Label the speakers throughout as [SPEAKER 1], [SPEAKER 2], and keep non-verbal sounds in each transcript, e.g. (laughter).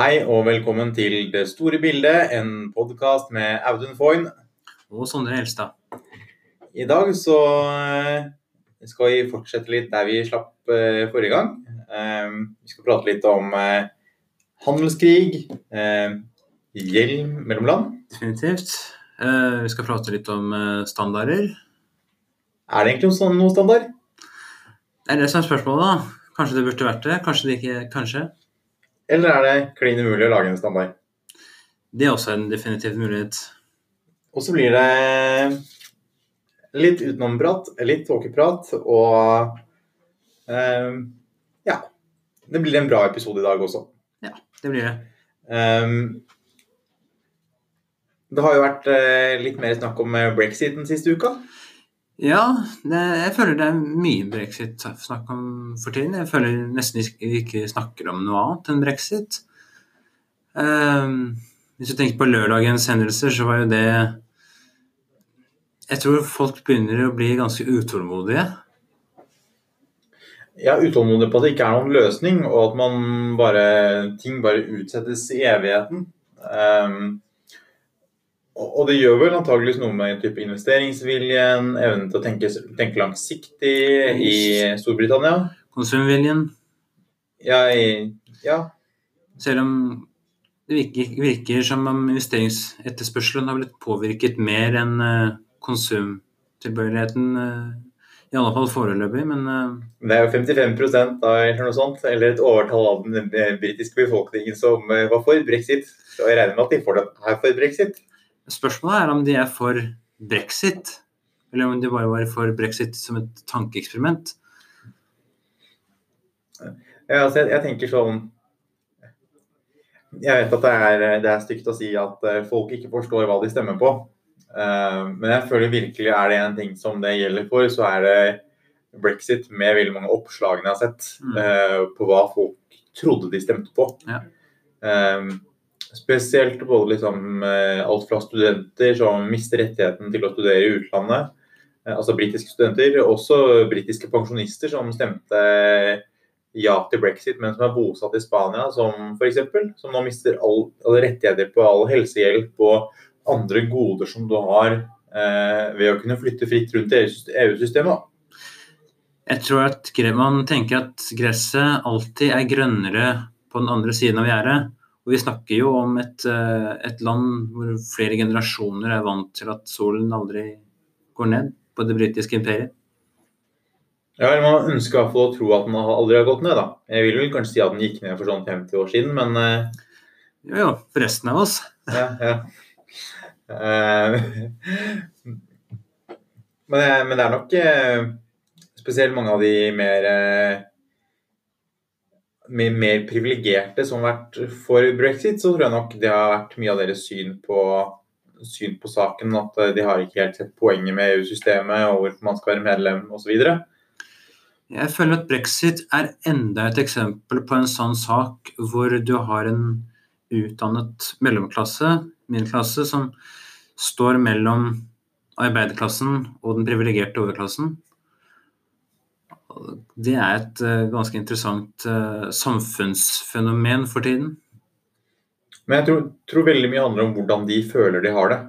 [SPEAKER 1] Hei og velkommen til Det store bildet, en podkast med Audun Foyn.
[SPEAKER 2] Og Sondre Helstad.
[SPEAKER 1] I dag så eh, skal vi fortsette litt der vi slapp eh, forrige gang. Eh, Vi skal prate litt om handelskrig, gjeld mellom land.
[SPEAKER 2] Definitivt. Vi skal prate litt om standarder.
[SPEAKER 1] Er det egentlig noen standard?
[SPEAKER 2] Det er det som er spørsmålet, da. Kanskje det burde vært det, kanskje det ikke Kanskje.
[SPEAKER 1] Eller er det klin umulig å lage en standard?
[SPEAKER 2] Det er også en definitiv mulighet.
[SPEAKER 1] Og så blir det litt utenomprat, litt tåkeprat og um, ja. Det blir en bra episode i dag også.
[SPEAKER 2] Ja, Det blir det.
[SPEAKER 1] Um, det har jo vært eh, litt mer snakk om eh, brexit den siste uka.
[SPEAKER 2] Ja, det, jeg føler det er mye brexit snakk om for tiden. Jeg føler nesten vi ikke snakker om noe annet enn brexit. Um, hvis du tenker på lørdagens hendelser, så var jo det Jeg tror folk begynner å bli ganske utålmodige.
[SPEAKER 1] Ja, utålmodig på at det ikke er noen løsning, og at man bare, ting bare utsettes i evigheten. Um, og, det gjør vel antageligvis noe med type investeringsviljen, evnen til å tenke, tenke langsiktig i Storbritannia.
[SPEAKER 2] Konsumviljen.
[SPEAKER 1] Ja, i, ja,
[SPEAKER 2] Selv om det virker, virker som om investeringsetterspørselen har blitt påvirket mer enn eh, konsumtilbøyeligheten. eh, I alle fall foreløpig, men eh,
[SPEAKER 1] det er jo 55 da, eller noe sånt, eller et overtall av den britiske befolkningen som var for brexit. Så jeg regner med at de får det her for brexit.
[SPEAKER 2] Spørsmålet er om de er for brexit. Eller om de bare var for brexit som et tankeeksperiment.
[SPEAKER 1] Ja, altså, jeg, jeg tenker sånn Jeg vet at det er, det er stygt å si at eh, folk ikke forstår hva de stemmer på. Uh, men jeg føler virkelig er det en ting som det gjelder for, så er det brexit med veldig mange oppslagene jeg har sett
[SPEAKER 2] Mm.
[SPEAKER 1] uh, på hva folk trodde de stemte på.
[SPEAKER 2] Ja.
[SPEAKER 1] Eh, spesielt både liksom, eh, alt fra studenter som mister rettigheten til å studere i utlandet, eh, altså britiske studenter, også britiske pensjonister som stemte ja til brexit, men som er bosatt i Spania, som f.eks. Som nå mister all, alle rettigheter på all helsehjelp og andre goder som du har eh, ved å kunne flytte fritt rundt i EU-systemet.
[SPEAKER 2] Jeg tror at man tenker at gresset alltid er grønnere på den andre siden av gjerdet. Og vi snakker jo om et, eh, et land hvor flere generasjoner er vant til at solen aldri går ned på det britiske imperiet.
[SPEAKER 1] Ja, Man ønsker i hvert fall å tro at den aldri har gått ned. da. Jeg vil vel kanskje si at den gikk ned for sånn 50 år siden, men eh,
[SPEAKER 2] Jo, jo, for resten av oss. (laughs)
[SPEAKER 1] ja, ja. Eh, men, men det er nok spesielt mange av de mer mer, mer privilegerte som har vært for brexit, så tror jeg nok det har vært mye av deres syn på, syn på saken. At eh, de har ikke helt sett poenget med EU-systemet og hvorfor man skal være medlem osv.
[SPEAKER 2] Jeg føler at brexit er enda et eksempel på en sånn sak hvor du har en utdannet mellomklasse, middelklasse, som står mellom arbeiderklassen og den privilegerte overklassen. Det er et eh, ganske interessant eh, samfunnsfenomen for tiden.
[SPEAKER 1] Men jeg tror, tror veldig mye handler om hvordan de føler de har det.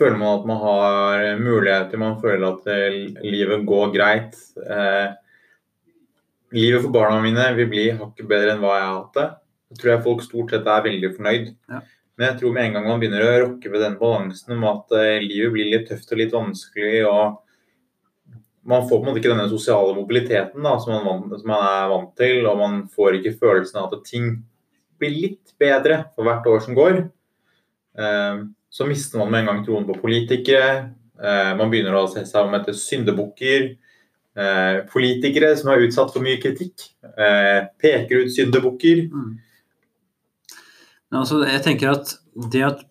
[SPEAKER 1] Føler man at man har muligheter, man føler at eh, livet går greit. Eh, livet for barna mine vil bli hakket bedre enn hva jeg har hatt det. Da tror jeg folk stort sett er veldig fornøyd.
[SPEAKER 2] Ja.
[SPEAKER 1] Men jeg tror med en gang man begynner å rokke ved den balansen om at livet blir litt tøft og litt vanskelig, og man får på en måte ikke denne sosiale mobiliteten da, som, man, som man er vant til, og man får ikke følelsen av at ting blir litt bedre for hvert år som går, eh, så mister man med en gang troen på politikere. Eh, man begynner å se seg om etter syndebukker. Eh, politikere som er utsatt for mye kritikk, peker ut syndebukker.
[SPEAKER 2] Mm. Altså, jeg tenker at det at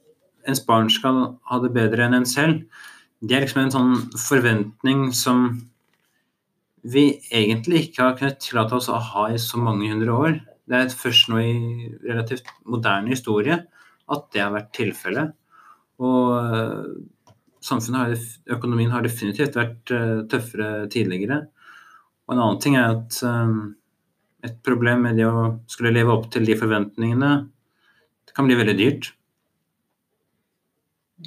[SPEAKER 2] ens barn skal ha det bedre enn en selv, det er liksom en sånn forventning som vi egentlig ikke har kunnet tillate oss å ha i så mange hundre år. Det er først nå i relativt moderne historie at det har vært tilfellet. Og øh, samfunnet har, økonomien har definitivt vært øh, tøffere tidligere. Og en annen ting er at øh, et problem med det å skulle leve opp til de forventningene. Det kan bli veldig dyrt.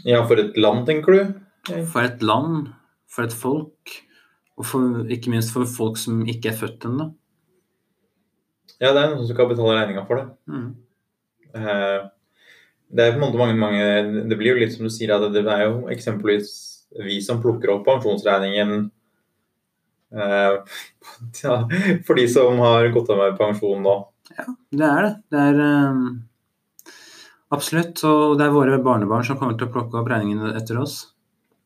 [SPEAKER 1] Ja, for et land, tenker du?
[SPEAKER 2] For et land, for et folk, og for, ikke minst for folk som ikke er født ennå.
[SPEAKER 1] Ja, det er noen som skal betale regninga for det.
[SPEAKER 2] Mm.
[SPEAKER 1] Eh, Det er på en måte mange, mange Det blir jo litt som du sier, at det er jo eksempelvis vi som plukker opp pensjonsregningen eh, (laughs) ja, for de som har gått av med pensjon nå.
[SPEAKER 2] Ja, Det er det. Det er eh, absolutt. Og det er våre barnebarn som kommer til å plukke opp regningen etter oss.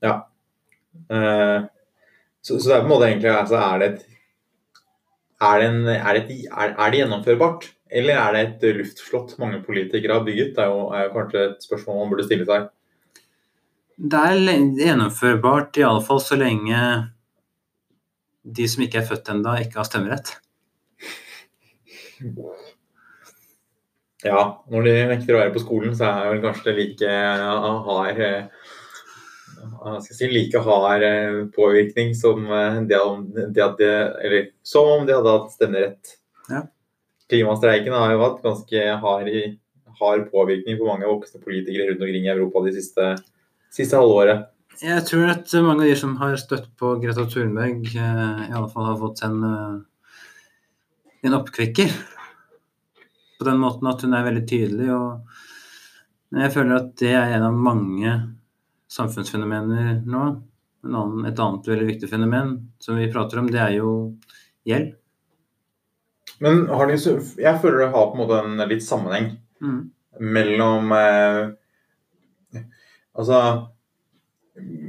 [SPEAKER 1] Eh, Så, så det er på en måte egentlig altså, er det et er det, en, er, det et, er, det gjennomførbart? Eller er det et luftslott mange politikere har bygget? Det er jo, er jo kanskje et spørsmål man burde stille seg.
[SPEAKER 2] Det er gjennomførbart, iallfall så lenge de som ikke er født ennå, ikke har stemmerett.
[SPEAKER 1] Ja, når de nekter å være på skolen, så er vel kanskje det like hard eh, hva skal jeg si, like hard eh, påvirkning som eh, det, om- det hadde, de, eller, som om de hadde hatt stemmerett.
[SPEAKER 2] Ja.
[SPEAKER 1] Klimastreiken har jo hatt ganske hard, hard påvirkning på mange voksne politikere rundt omkring i Europa de siste, siste halvåret.
[SPEAKER 2] Jeg tror at mange av de som har støtt på Greta Thunberg, eh, i alle fall har fått en, en oppkvikker. På den måten at hun er veldig tydelig. Og jeg føler at det er en av mange samfunnsfenomener nå. En annen, et annet veldig viktig fenomen som vi prater om, det er jo gjeld.
[SPEAKER 1] Men har de, jeg føler det har på en måte en litt sammenheng
[SPEAKER 2] Mm.
[SPEAKER 1] mellom eh, Altså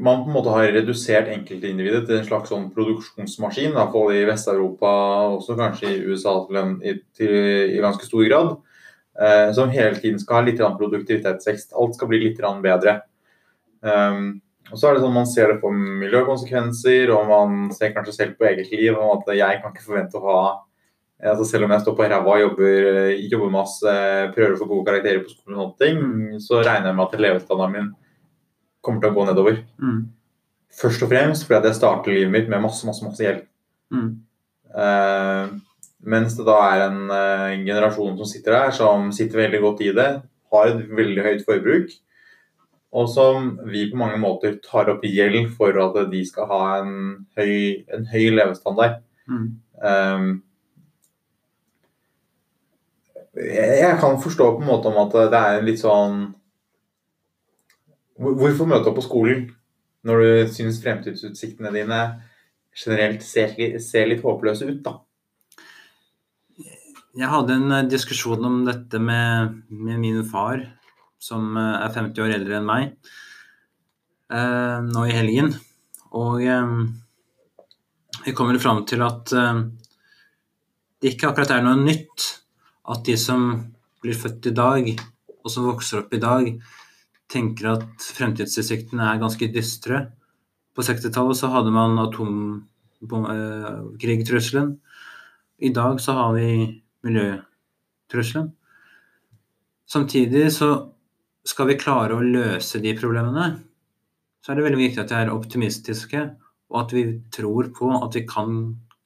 [SPEAKER 1] Man på en måte har redusert enkeltindividet til en slags sånn produksjonsmaskin, i hvert fall i Vest-Europa, også kanskje i USA til en, i, til, i ganske stor grad, eh, som hele tiden skal ha litt produktivitetsvekst. Alt skal bli litt bedre. Um, og så er det sånn Man ser det på miljøkonsekvenser, og man ser kanskje selv på eget liv om at jeg kan ikke forvente å ha altså Selv om jeg står på ræva og jobber, jobber masse, prøver å få gode karakterer på skolen, og ting, så regner jeg med at levestandarden min kommer til å gå nedover.
[SPEAKER 2] Mm.
[SPEAKER 1] Først og fremst fordi jeg starter livet mitt med masse masse, masse gjeld.
[SPEAKER 2] Mm.
[SPEAKER 1] Uh, mens det da er en eh, generasjon som sitter der, som sitter veldig godt i det, har et veldig høyt forbruk, og som vi på mange måter tar opp i gjeld for at de skal ha en høy, en høy levestandard.
[SPEAKER 2] Mm.
[SPEAKER 1] Um, jeg jeg kan forstå på en måte om at det er litt sånn Hvorfor møte opp på skolen når du syns fremtidsutsiktene dine generelt ser, ser litt håpløse ut, da?
[SPEAKER 2] Jeg hadde en eh, diskusjon om dette med, med min far, som eh, er 50 år eldre enn meg, eh, nå i helgen. Og eh, vi kommer fram til at det ikke akkurat er noe nytt at de som blir født i dag, og som vokser opp i dag, tenker at fremtidsutsiktene er ganske dystre. På 60-tallet så hadde man atomkrigtrusselen. I dag så har vi miljøtrusselen. Samtidig så skal vi klare å løse de problemene, så er det veldig viktig at vi er optimistiske, og at vi tror på at vi kan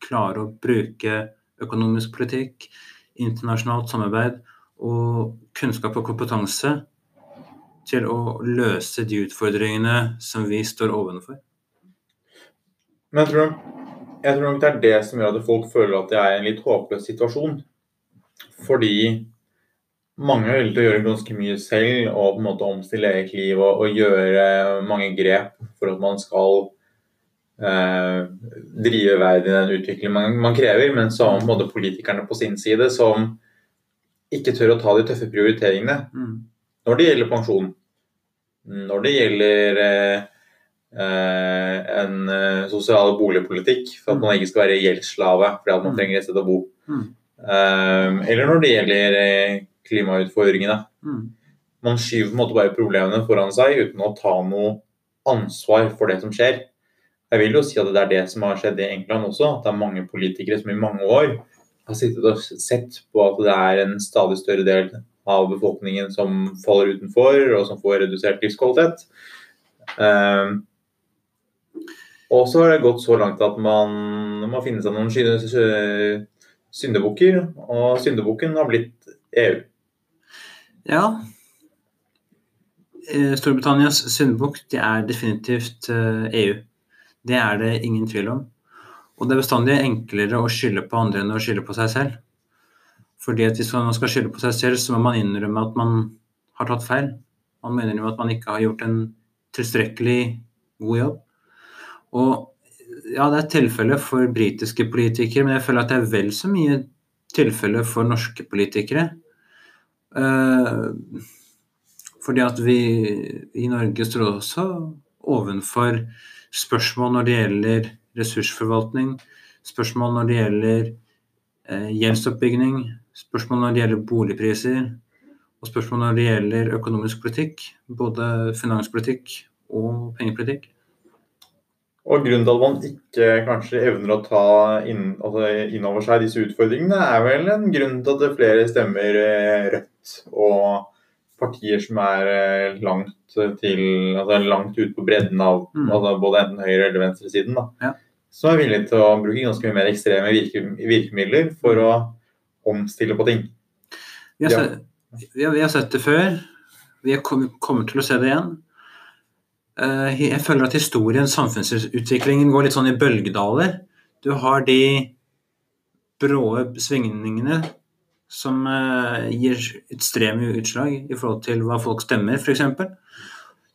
[SPEAKER 2] klare å bruke økonomisk politikk, internasjonalt samarbeid og kunnskap og kompetanse til å løse de utfordringene som vi står ovenfor.
[SPEAKER 1] Men jeg tror, jeg tror nok det er det som gjør at folk føler at de er i en litt håpløs situasjon. Fordi mange er villige til å gjøre ganske mye selv og på en måte omstille eget liv og, og gjøre mange grep for at man skal eh, drive verden i den utviklingen man, man krever, men så har man politikerne på sin side som ikke tør å ta de tøffe prioriteringene
[SPEAKER 2] Mm.
[SPEAKER 1] når det gjelder pensjon, når det gjelder eh, en eh, sosial boligpolitikk, for at man ikke skal være gjeldsslave fordi at man
[SPEAKER 2] Mm.
[SPEAKER 1] trenger et sted å bo,
[SPEAKER 2] Mm.
[SPEAKER 1] eh, eller når det gjelder eh, klimautfordringene.
[SPEAKER 2] Mm.
[SPEAKER 1] Man skyver på en måte bare problemene foran seg uten å ta noe ansvar for det som skjer. Jeg vil jo si at det er det som har skjedd i England også, at det er mange politikere som i mange år har sittet og sett på at det er en stadig større del av befolkningen som faller utenfor, og som får redusert livskvalitet. Um, og så har det gått så langt at man må finne seg noen syndebukker, og syndebukken har blitt EU.
[SPEAKER 2] Ja. Eh, Storbritannias syndebukk det er definitivt eh, EU. Det er det ingen tvil om. Og det er bestandig enklere å skylde på andre enn å skylde på seg selv. Fordi at hvis man skal skylde på seg selv, så må man innrømme at man har tatt feil. Man må innrømme at man ikke har gjort en tilstrekkelig god jobb. Og ja, det er tilfelle for britiske politikere, men jeg føler at det er vel så mye tilfelle for norske politikere. Eh, fordi at vi i Norge står også ovenfor spørsmål når det gjelder ressursforvaltning, spørsmål når det gjelder eh, gjeldsoppbygging, spørsmål når det gjelder boligpriser, og spørsmål når det gjelder økonomisk politikk, både finanspolitikk og pengepolitikk.
[SPEAKER 1] Og grunnen til at man ikke kanskje evner å ta inn, altså over seg disse utfordringene, er vel en grunn til at flere stemmer eh, Rødt og partier som er eh, langt til altså langt ut på bredden av
[SPEAKER 2] Mm.
[SPEAKER 1] altså både enten høyre- eller venstresiden. da.
[SPEAKER 2] Ja.
[SPEAKER 1] Som er villige til å bruke ganske mye mer ekstreme virke, virkemidler for å omstille på ting.
[SPEAKER 2] Vi har,
[SPEAKER 1] Ja.
[SPEAKER 2] sett, vi har, vi har sett det før. Vi er kommer til å se det igjen. Eh, Jeg føler at historien, samfunnsutviklingen, går litt sånn i bølgedaler. Du har de bråe svingningene som eh, gir ekstreme utslag i forhold til hva folk stemmer, f.eks.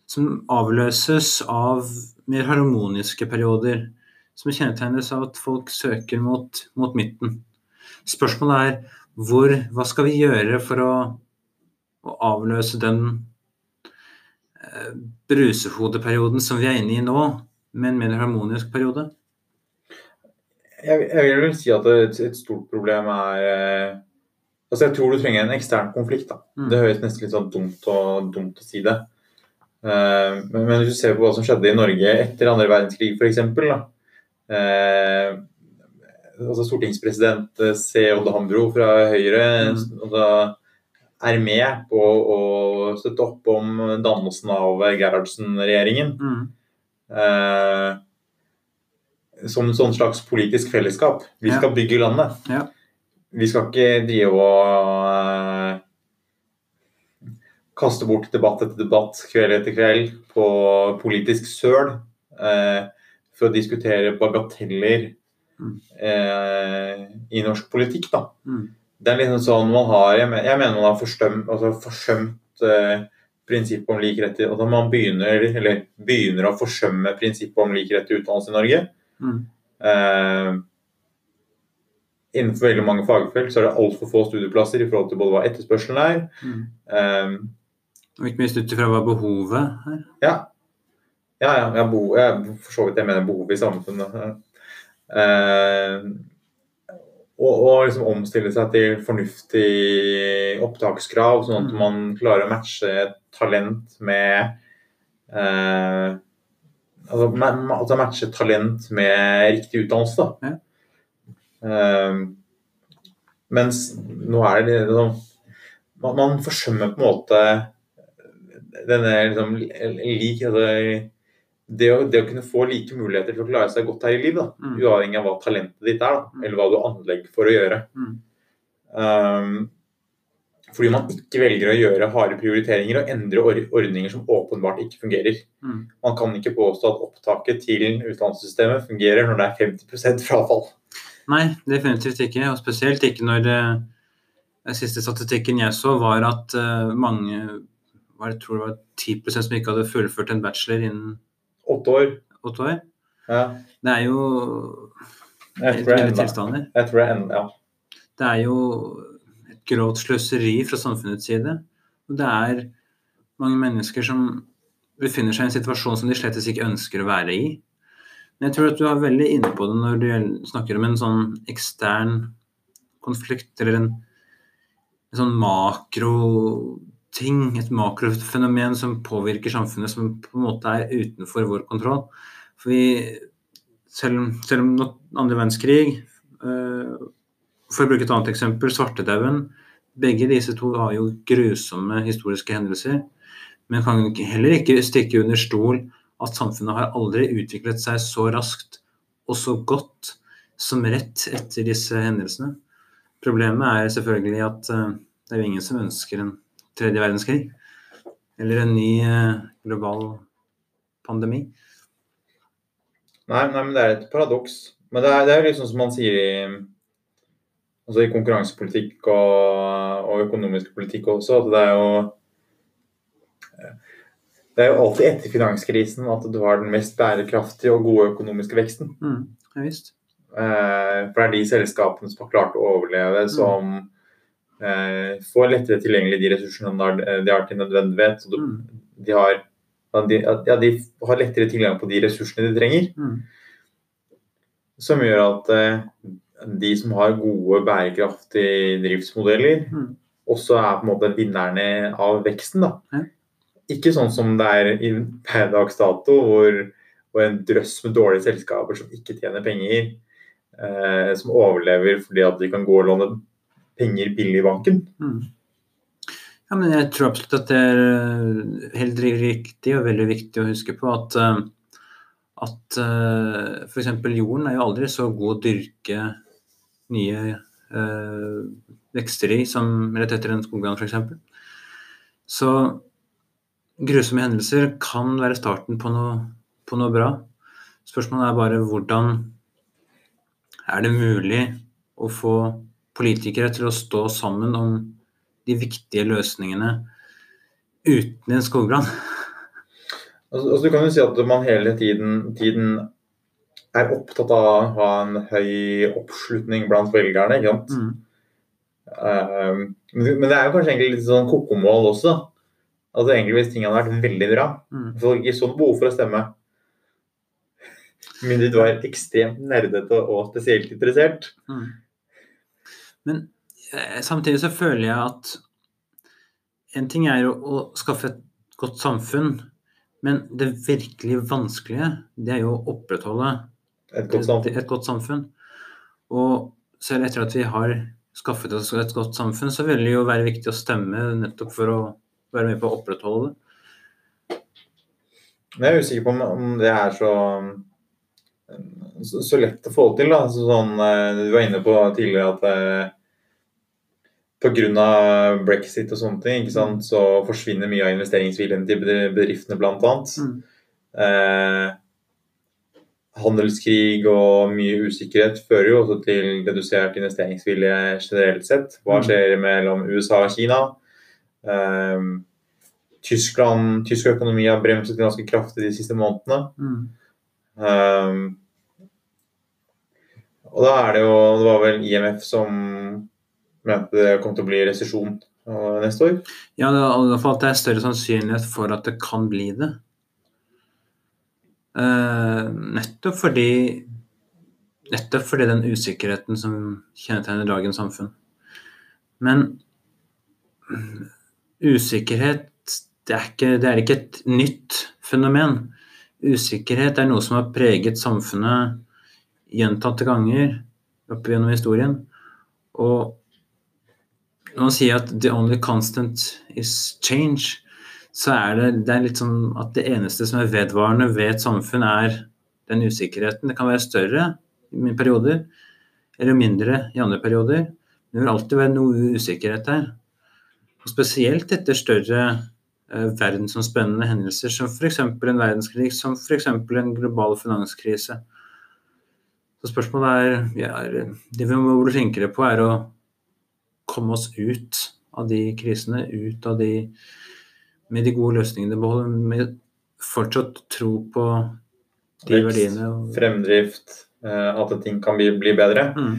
[SPEAKER 2] Som avløses av mer harmoniske perioder. Som kjennetegnes av at folk søker mot, mot midten. Spørsmålet er hvor, hva skal vi gjøre for å, å avløse den eh, brusehodeperioden som vi er inne i nå, med en mer harmonisk periode?
[SPEAKER 1] Jeg, jeg vil vel si at et, et stort problem er eh, Altså, jeg tror du trenger en ekstern konflikt. da.
[SPEAKER 2] Mm.
[SPEAKER 1] Det høres nesten litt sånn dumt, å- dumt å si det. Uh, men, men hvis du ser på hva som skjedde i Norge etter andre verdenskrig, f.eks. Uh, altså stortingspresident eh, C. Odd Hambro fra Høyre
[SPEAKER 2] Mm.
[SPEAKER 1] altså, er med på å støtte opp om dannelsen av Gerhardsen-regjeringen.
[SPEAKER 2] Mm.
[SPEAKER 1] Uh, som en sånn slags politisk fellesskap. Vi
[SPEAKER 2] Ja.
[SPEAKER 1] skal bygge landet.
[SPEAKER 2] Ja.
[SPEAKER 1] Vi skal ikke drive og eh, kaste bort debatt etter debatt, kveld etter kveld, på politisk søl eh, for å diskutere bagateller
[SPEAKER 2] Mm.
[SPEAKER 1] eh, i norsk politikk. da.
[SPEAKER 2] Mm.
[SPEAKER 1] Det er liksom sånn man har Jeg mener man har forsømt, altså forsømt eh, prinsippet om lik rett til altså Man begynner, eller begynner å forsømme prinsippet om lik rett til utdannelse i Norge.
[SPEAKER 2] Mm.
[SPEAKER 1] Innenfor veldig mange fagfelt så er det altfor få studieplasser i forhold til både hva etterspørselen er.
[SPEAKER 2] Mm.
[SPEAKER 1] Um,
[SPEAKER 2] Og ikke minst ut ifra hva behovet er.
[SPEAKER 1] ja. Ja, ja. Jeg, bo, jeg, for så vidt jeg mener behovet i samfunnet. Eh, og, og liksom omstille seg til fornuftig opptakskrav, sånn at
[SPEAKER 2] Mm.
[SPEAKER 1] man klarer å matche talent med uh, altså, ma, ma- altså matche talent med riktig utdannelse, da. Eh, mens nå er det liksom man, man forsømmer på en måte denne liksom lik altså, det, å, det å kunne få like muligheter til å klare seg godt her i livet, da,
[SPEAKER 2] Mm.
[SPEAKER 1] uavhengig av hva talentet ditt er, da,
[SPEAKER 2] Mm.
[SPEAKER 1] eller hva du anlegger for å gjøre.
[SPEAKER 2] Mm.
[SPEAKER 1] Um, fordi man ikke velger å gjøre harde prioriteringer og endre or ordninger som åpenbart ikke fungerer.
[SPEAKER 2] Mm.
[SPEAKER 1] Man kan ikke påstå at opptaket til utdannelsessystemet fungerer når det er 50% frafall.
[SPEAKER 2] Nei, definitivt ikke. Og spesielt ikke når det, den siste statistikken jeg så, var at eh, mange var, Jeg tror det var 10% som ikke hadde fullført en bachelor innen
[SPEAKER 1] Åtte år.
[SPEAKER 2] åtte år.
[SPEAKER 1] Ja,
[SPEAKER 2] Det er jo
[SPEAKER 1] jeg
[SPEAKER 2] helt ville tilstander.
[SPEAKER 1] jeg tror det er enda ja.
[SPEAKER 2] Det er jo et grovt sløseri fra samfunnets side. Og det er mange mennesker som befinner seg i en situasjon som de slett ikke ønsker å være i. Men jeg tror at du er veldig inne på det når du snakker om en sånn ekstern konflikt, eller en, en sånn makroting, et makrofenomen som påvirker samfunnet, som på en måte er utenfor vår kontroll. For vi, selv, selv om andre verdenskrig øh, for å bruke et annet eksempel, svartedauden. Begge disse to har jo grusomme historiske hendelser. Men kan heller ikke stikke under stol at samfunnet har aldri utviklet seg så raskt og så godt som rett etter disse hendelsene. Problemet er selvfølgelig at eh, det er jo ingen som ønsker en tredje verdenskrig. Eller en ny eh, global pandemi.
[SPEAKER 1] Nei, nei, men det er et paradoks. Men det er, det er liksom som man sier i, altså i konkurransepolitikk og, og økonomisk politikk også, at det er jo det er jo alltid etter finanskrisen at du har den mest bærekraftige og gode økonomiske veksten.
[SPEAKER 2] Mm, ja visst.
[SPEAKER 1] Eh, for det er de selskapene som har klart å overleve, som eh, får lettere tilgjengelig de ressursene de har, til nødvendighet. Så
[SPEAKER 2] Mm.
[SPEAKER 1] de, har, de, ja, de har lettere tilgang på de ressursene de trenger.
[SPEAKER 2] Mm.
[SPEAKER 1] Som gjør at eh, de som har gode, bærekraftige driftsmodeller,
[SPEAKER 2] Mm.
[SPEAKER 1] også er på en måte vinnerne av veksten. da. Ikke sånn som det er i per dags dato, hvor, hvor en drøss med dårlige selskaper som ikke tjener penger, eh, som overlever fordi at de kan gå og låne penger billig i banken.
[SPEAKER 2] Mm. Ja, men jeg tror absolutt at det er eh, helt riktig og veldig viktig å huske på at, eh, at eh, f.eks. jorden er jo aldri så god å dyrke nye eh, vekster i som rett etter en skogbrann f.eks. Så grusomme hendelser kan være starten på noe, på noe bra. Spørsmålet er bare hvordan er det mulig å få politikere til å stå sammen om de viktige løsningene uten en skogbrann. (laughs)
[SPEAKER 1] Altså, altså, du kan jo si at man hele tiden, tiden er opptatt av å ha en høy oppslutning blant velgerne. ikke sant?
[SPEAKER 2] Mm.
[SPEAKER 1] Uh, men det er jo kanskje egentlig litt sånn kokomål også. da. Altså egentlig Hvis ting hadde vært veldig bra,
[SPEAKER 2] Mm.
[SPEAKER 1] folk ikke sånn behov for å stemme. Men du er ekstremt nerdete og spesielt interessert.
[SPEAKER 2] Mm. Men eh, samtidig så føler jeg at en ting er å, å skaffe et godt samfunn, men det virkelig vanskelige, det er jo å opprettholde
[SPEAKER 1] Et godt samfunn.
[SPEAKER 2] et godt samfunn. Og selv etter at vi har skaffet oss et godt samfunn, så vil det jo være viktig å stemme nettopp for å være med på å opprettholde det.
[SPEAKER 1] Jeg er usikker på om, det er så, så, så lett å få til. da. Sånn, eh, du var inne på tidligere at eh, pga. brexit og sånne ting, ikke sant, så forsvinner mye av investeringsviljen til bedriftene, annet.
[SPEAKER 2] Mm.
[SPEAKER 1] Eh, handelskrig og mye usikkerhet fører jo også til redusert investeringsvilje generelt sett. Hva
[SPEAKER 2] Mm.
[SPEAKER 1] skjer mellom USA og Kina? Eh, Tyskland, tysk økonomi har bremset ganske kraftig de siste månedene.
[SPEAKER 2] Mm.
[SPEAKER 1] Um, og da er det jo Det var vel IMF som mente det kom til å bli resesjon uh, neste år.
[SPEAKER 2] Ja, det er i hvert fall at det er større sannsynlighet for at det kan bli det. Uh, nettopp fordi Nettopp fordi den usikkerheten som kjennetegner dagens samfunn. Men usikkerhet det er, ikke, det er ikke et nytt fenomen. Usikkerhet er noe som har preget samfunnet gjentatte ganger opp gjennom historien. Og når man sier at 'the only constant is change', så er det, det er litt sånn at det eneste som er vedvarende ved et samfunn, er den usikkerheten. Det kan være større i perioder, eller mindre i andre perioder. Det vil alltid være noe usikkerhet der. Og spesielt etter større eh, verdensomspennende hendelser, som f.eks. en verdenskrig, som f.eks. en global finanskrise. Så spørsmålet er, ja, Det vi må flinkere på, er å komme oss ut av de krisene, ut av de med de gode løsningene. Beholde med fortsatt tro på de
[SPEAKER 1] Vekst,
[SPEAKER 2] verdiene. Og,
[SPEAKER 1] Fremdrift, uh, at ting kan bli, bli bedre.
[SPEAKER 2] mm,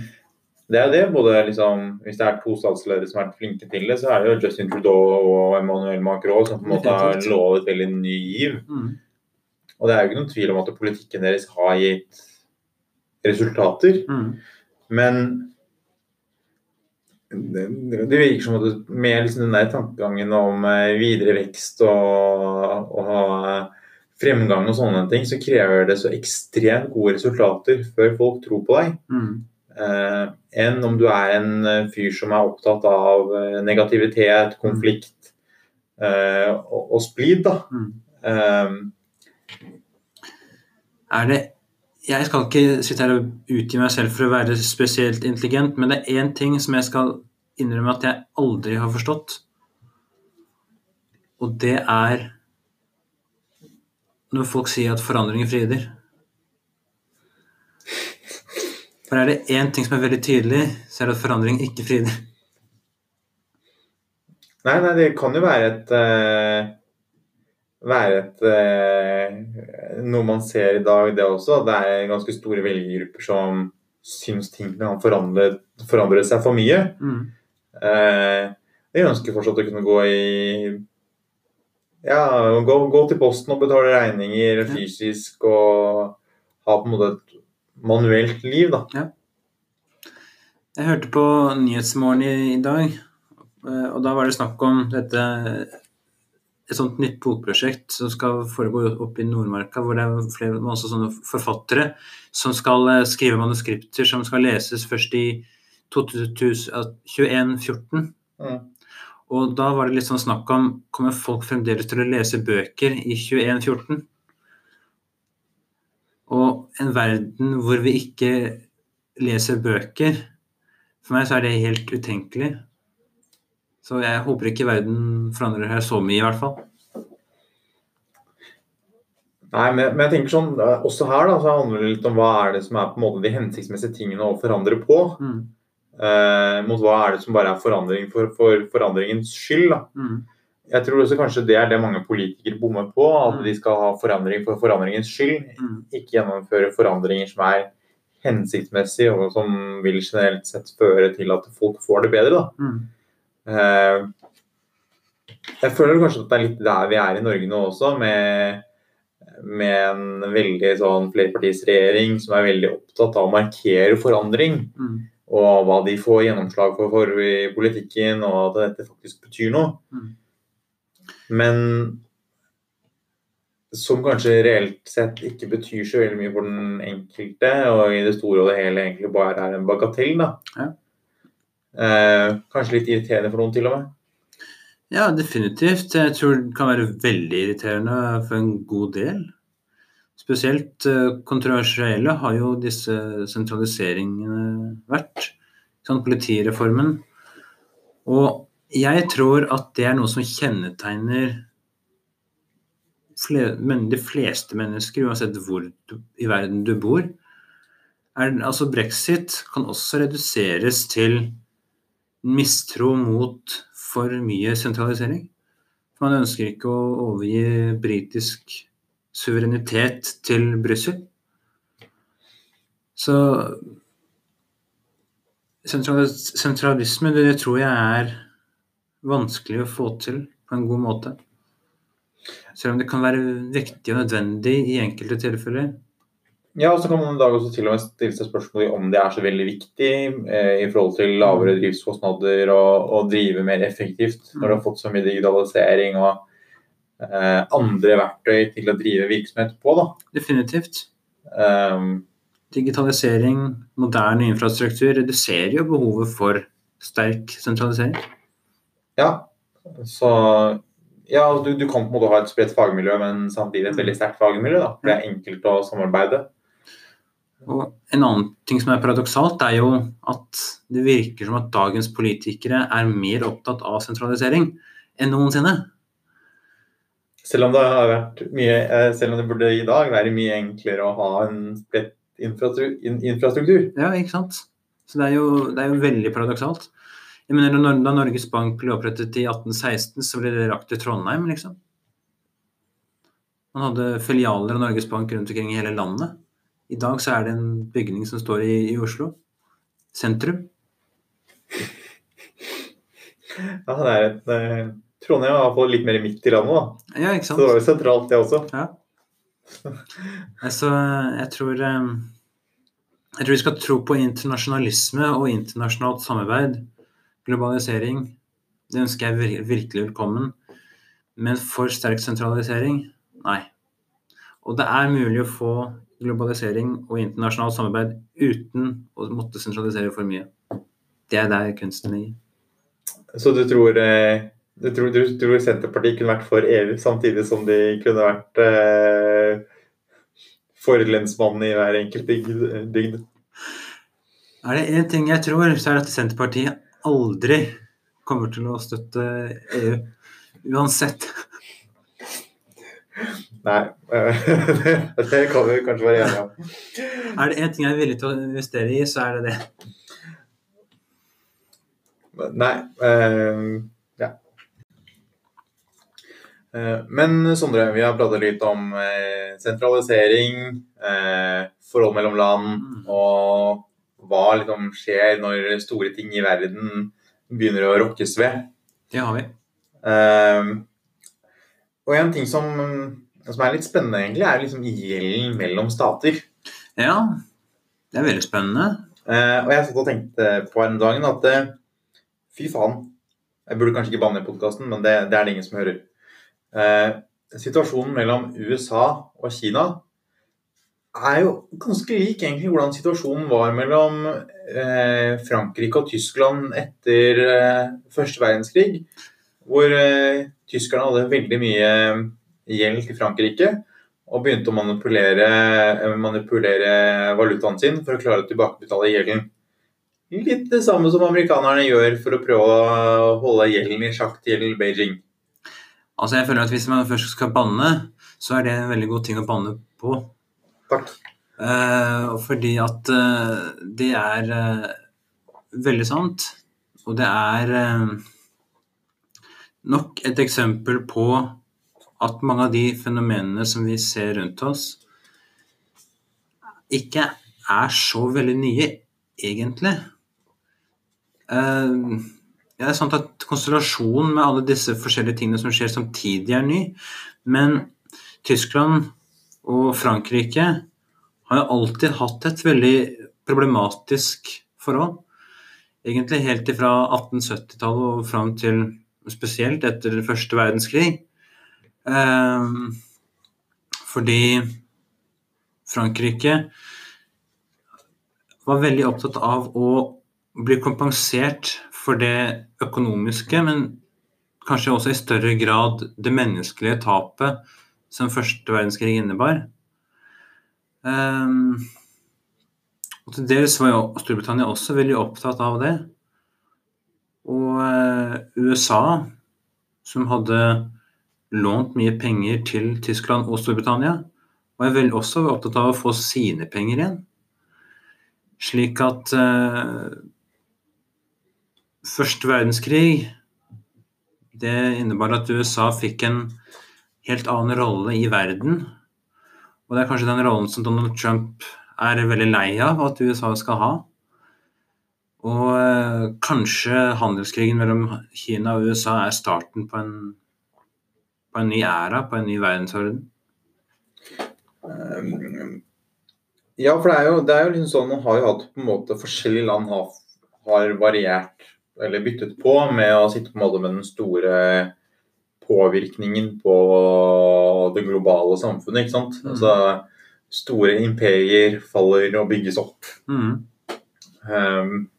[SPEAKER 1] Det er det. både liksom, Hvis det er to statsledere som har vært flinke til det, så er det jo Justin Trudeau og Emmanuel Macron som på en måte har lovet veldig ny giv.
[SPEAKER 2] mm,
[SPEAKER 1] Og det er jo ikke noen tvil om at politikken deres har gitt resultater.
[SPEAKER 2] mm,
[SPEAKER 1] Men det, det virker som at med liksom den der tankegangen om eh, videre vekst og, og fremgang og sånne ting, så krever det så ekstremt gode resultater før folk tror på deg.
[SPEAKER 2] mm,
[SPEAKER 1] enn om du er en eh, fyr som er opptatt av eh, negativitet, konflikt eh, og, og splid. da.
[SPEAKER 2] mm.
[SPEAKER 1] Eh,
[SPEAKER 2] Er det Jeg skal ikke sitte her og utgi meg selv for å være spesielt intelligent, men det er én ting som jeg skal innrømme at jeg aldri har forstått. Og det er når folk sier at forandringer fryder. For er det én ting som er veldig tydelig, så er det at forandring ikke frider.
[SPEAKER 1] Nei, nei, det kan jo være et uh, Være et uh, Noe man ser i dag, det også. Det er ganske store velgergrupper som syns ting kan forandre, forandre seg for mye.
[SPEAKER 2] Mm.
[SPEAKER 1] Uh, de ønsker fortsatt å kunne gå i Ja, gå, gå til posten og betale regninger fysisk og ha på en måte et manuelt liv, da.
[SPEAKER 2] Jeg hørte på Nyhetsmorgen i, i dag, eh, og da var det snakk om dette et sånt nytt bokprosjekt som skal foregå oppe i Nordmarka, hvor det er flere masse sånne forfattere som skal eh, skrive manuskripter som skal leses først i 2014.
[SPEAKER 1] Mm.
[SPEAKER 2] Og da var det litt sånn snakk om kommer folk fremdeles til å lese bøker i 2114? Og en verden hvor vi ikke leser bøker For meg så er det helt utenkelig. Så jeg håper ikke verden forandrer seg så mye, i hvert fall.
[SPEAKER 1] Nei, men, men jeg tenker sånn, eh, også her da, så handler det litt om hva er det som er på en måte de hensiktsmessige tingene å forandre på.
[SPEAKER 2] Mm.
[SPEAKER 1] eh, mot hva er det som bare er forandring for, for forandringens skyld. da.
[SPEAKER 2] Mm.
[SPEAKER 1] Jeg tror også kanskje det er det mange politikere bommer på. At
[SPEAKER 2] Mm.
[SPEAKER 1] de skal ha forandring for forandringens skyld.
[SPEAKER 2] Mm.
[SPEAKER 1] Ikke gjennomføre forandringer som er hensiktsmessige og som vil generelt sett føre til at folk får det bedre. da.
[SPEAKER 2] Mm.
[SPEAKER 1] Eh, Jeg føler kanskje at det er litt der vi er i Norge nå også, med, med en veldig sånn flerpartisregjering som er veldig opptatt av å markere forandring. Og hva de får gjennomslag for, for i politikken, og at dette faktisk betyr noe. Men som kanskje reelt sett ikke betyr så veldig mye for den enkelte, og i det store og det hele egentlig bare er en bagatell. da.
[SPEAKER 2] Ja.
[SPEAKER 1] Eh, kanskje litt irriterende for noen til og med.
[SPEAKER 2] Ja, definitivt. Jeg tror det kan være veldig irriterende for en god del. Spesielt eh, kontroversielle har jo disse sentraliseringene vært. Sånn politireformen. Og jeg tror at det er noe som kjennetegner fle men de fleste mennesker, uansett hvor du, i verden du bor. Er, altså Brexit kan også reduseres til mistro mot for mye sentralisering. Man ønsker ikke å overgi britisk suverenitet til Brussel. Så sentralis sentralisme, det tror jeg er vanskelig å få til på en god måte. Selv om det kan være viktig og nødvendig i enkelte tilfeller.
[SPEAKER 1] Ja, og så kan man i dag også til og med stille seg spørsmål om det er så veldig viktig eh, i forhold til lavere drivskostnader og, og drive mer effektivt når du har fått så mye digitalisering og eh, andre verktøy til å drive virksomhet på. da.
[SPEAKER 2] Definitivt.
[SPEAKER 1] Um,
[SPEAKER 2] Digitalisering, moderne infrastruktur reduserer jo behovet for sterk sentralisering.
[SPEAKER 1] Ja, så ja, du, du kan på en måte ha et spredt fagmiljø, men samtidig et veldig sterkt fagmiljø. da. Det er enkelt å samarbeide.
[SPEAKER 2] Og en annen ting som er paradoksalt, er jo at det virker som at dagens politikere er mer opptatt av sentralisering enn noensinne.
[SPEAKER 1] Selv om det har vært mye, eh, selv om det burde i dag være mye enklere å ha en spredt infrastruktur.
[SPEAKER 2] Ja, ikke sant? Så det er jo, det er jo veldig paradoksalt. Jeg mener, da Norges Bank ble opprettet i 1816, så ble det rakt til Trondheim, liksom. Man hadde filialer av Norges Bank rundt omkring i hele landet. I dag så er det en bygning som står i, i Oslo. Sentrum.
[SPEAKER 1] Ja, det er et, eh, Trondheim er iallfall litt mer midt i landet, da.
[SPEAKER 2] Ja, ikke sant?
[SPEAKER 1] Så det var jo sentralt, det også.
[SPEAKER 2] Ja. Altså, jeg tror eh, Jeg tror vi skal tro på internasjonalisme og internasjonalt samarbeid. Globalisering. Det ønsker jeg virkelig velkommen. Men for sterk sentralisering? Nei. Og det er mulig å få globalisering og internasjonalt samarbeid uten å måtte sentralisere for mye. Det er der kunsten ligger.
[SPEAKER 1] Så du tror, eh, du tror, du tror Senterpartiet kunne vært for EU, samtidig som de kunne vært eh, for lensmannen i hver enkelt bygd. bygd.
[SPEAKER 2] Er det én ting jeg tror, så er det at Senterpartiet aldri kommer til å støtte EU. Uansett.
[SPEAKER 1] Nei, (laughs) det kan vi kanskje være enige om.
[SPEAKER 2] Er det én ting jeg er villig til å investere i, så er det det.
[SPEAKER 1] Nei Uh, Ja. Uh, men Sondre, vi har pratet litt om uh, sentralisering, forhold mellom land, og hva liksom skjer når store ting i verden begynner å rokkes ved.
[SPEAKER 2] Det har vi.
[SPEAKER 1] Uh, og en ting som, som er litt spennende, egentlig, er liksom gjelden mellom stater.
[SPEAKER 2] Ja, det er veldig spennende.
[SPEAKER 1] Uh, og jeg satt og tenkte på en dag at uh, fy faen, jeg burde kanskje ikke banne i podkasten, men det, det er det ingen som hører. Eh, situasjonen mellom USA og Kina er jo ganske lik egentlig hvordan situasjonen var mellom eh, Frankrike og Tyskland etter eh, første verdenskrig. Hvor eh, tyskerne hadde veldig mye gjeld til Frankrike og begynte å manipulere, eh, manipulere valutaen sin for å klare å tilbakebetale gjelden. Litt det samme som amerikanerne gjør for å prøve å holde gjelden i sjakk til Beijing.
[SPEAKER 2] Altså, jeg føler at Hvis man først skal banne, så er det en veldig god ting å banne på.
[SPEAKER 1] Takk.
[SPEAKER 2] Eh, fordi at eh, det er eh, veldig sant. Og det er nok et eksempel på at mange av de fenomenene som vi ser rundt oss, ikke er så veldig nye, egentlig. Det er sant at konstellasjonen med alle disse forskjellige tingene som skjer samtidig, er ny. Men Tyskland og Frankrike har jo alltid hatt et veldig problematisk forhold. Egentlig helt fra 1870-tallet og fram til spesielt etter første verdenskrig. Eh, fordi Frankrike var veldig opptatt av å bli kompensert for det økonomiske, men kanskje også i større grad det menneskelige tapet som første verdenskrig innebar. Um, og til dels var jo Storbritannia også veldig opptatt av det. Og uh, USA, som hadde lånt mye penger til Tyskland og Storbritannia, var veldig også opptatt av å få sine penger igjen. Slik at uh, første verdenskrig det innebar at USA fikk en helt annen rolle i verden. Og det er kanskje den rollen som Donald Trump er veldig lei av at USA skal ha. Og eh, kanskje handelskrigen mellom Kina og USA er starten på en, på en ny æra, på en ny verdensorden.
[SPEAKER 1] Um, ja, for det er jo, det er jo liksom sånn man har jo hatt på en måte forskjellige land har, har variert eller byttet på med å sitte på en måte med den store påvirkningen på det globale samfunnet. ikke sant?
[SPEAKER 2] Mm.
[SPEAKER 1] Altså, store imperier faller og bygges opp.
[SPEAKER 2] Mm.
[SPEAKER 1] Um,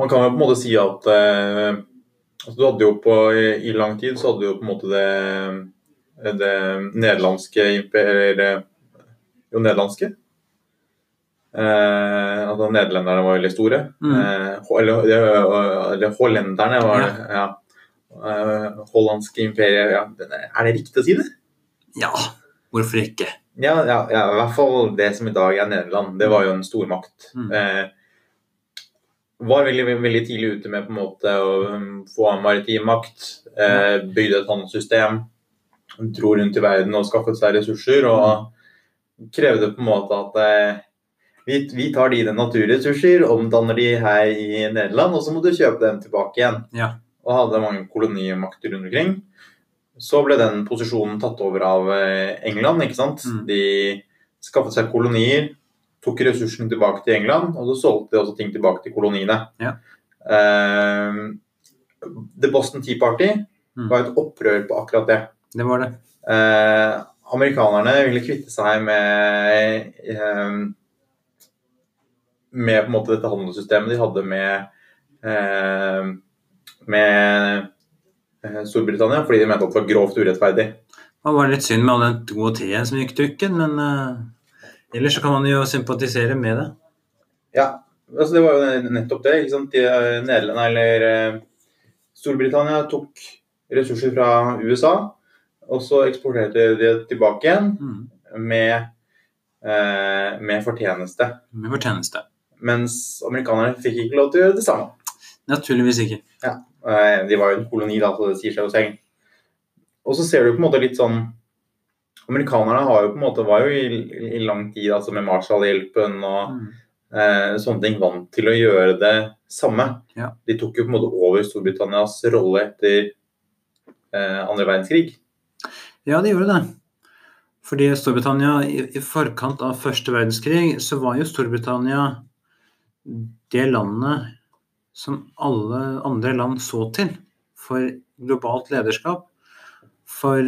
[SPEAKER 1] man kan jo på en måte si at uh, altså du hadde jo på, i, i, lang tid så hadde du jo på en måte det, det nederlandske imperiet Jo, nederlandske. Uh, altså Nederlenderne var veldig store.
[SPEAKER 2] Mm.
[SPEAKER 1] Uh, eller, eller hollenderne var det. Ja. Uh, hollandske imperiet ja. Er det riktig å si det?
[SPEAKER 2] Ja, hvorfor ikke?
[SPEAKER 1] Ja, ja, ja, i hvert fall det som i dag er Nederland. Det var jo en stormakt.
[SPEAKER 2] Mm.
[SPEAKER 1] Uh, var veldig, veldig tidlig ute med på en måte å um, få maritim makt. bygde et handelssystem. Dro rundt i verden og skaffet seg ressurser. Og krevde på en måte at vi, vi, tar dine naturressurser, omdanner de her i Nederland, og så må du kjøpe dem tilbake igjen.
[SPEAKER 2] Ja.
[SPEAKER 1] Og hadde mange kolonimakter rundt omkring. Så ble den posisjonen tatt over av England. ikke sant?
[SPEAKER 2] Mm.
[SPEAKER 1] De skaffet seg kolonier, tok ressursene tilbake til England, og så solgte de også ting tilbake til koloniene.
[SPEAKER 2] Ja.
[SPEAKER 1] Uh, The Boston Tea Party
[SPEAKER 2] Mm.
[SPEAKER 1] var et opprør på akkurat det.
[SPEAKER 2] Det var det.
[SPEAKER 1] Uh, amerikanerne ville kvitte seg med uh, med på en måte dette handelssystemet de hadde med, eh, med eh, Storbritannia, fordi de mente at det var grovt urettferdig.
[SPEAKER 2] Det var litt synd med all den gode teen som gikk dukken, men uh, ellers så kan man jo sympatisere med det.
[SPEAKER 1] Ja, altså det var jo nettopp det. ikke sant? De, eh, Nederland, eller Storbritannia tok ressurser fra USA, og så eksporterte de det tilbake igjen
[SPEAKER 2] Mm.
[SPEAKER 1] med, uh, med fortjeneste.
[SPEAKER 2] Med fortjeneste.
[SPEAKER 1] Mens amerikanerne fikk ikke lov til å gjøre det samme.
[SPEAKER 2] Naturligvis ikke.
[SPEAKER 1] Ja. De var jo en koloni, da, så det sier seg jo selv. Og så ser du på en måte litt sånn Amerikanerne har jo på en måte, var jo i, i lang tid altså med Marshall-hjelpen og
[SPEAKER 2] Mm.
[SPEAKER 1] eh, sånne ting vant til å gjøre det samme.
[SPEAKER 2] Ja.
[SPEAKER 1] De tok jo på en måte over Storbritannias rolle etter eh, andre verdenskrig.
[SPEAKER 2] Ja, de gjorde det. Fordi Storbritannia i, i forkant av første verdenskrig, så var jo Storbritannia det landet som alle andre land så til for globalt lederskap. For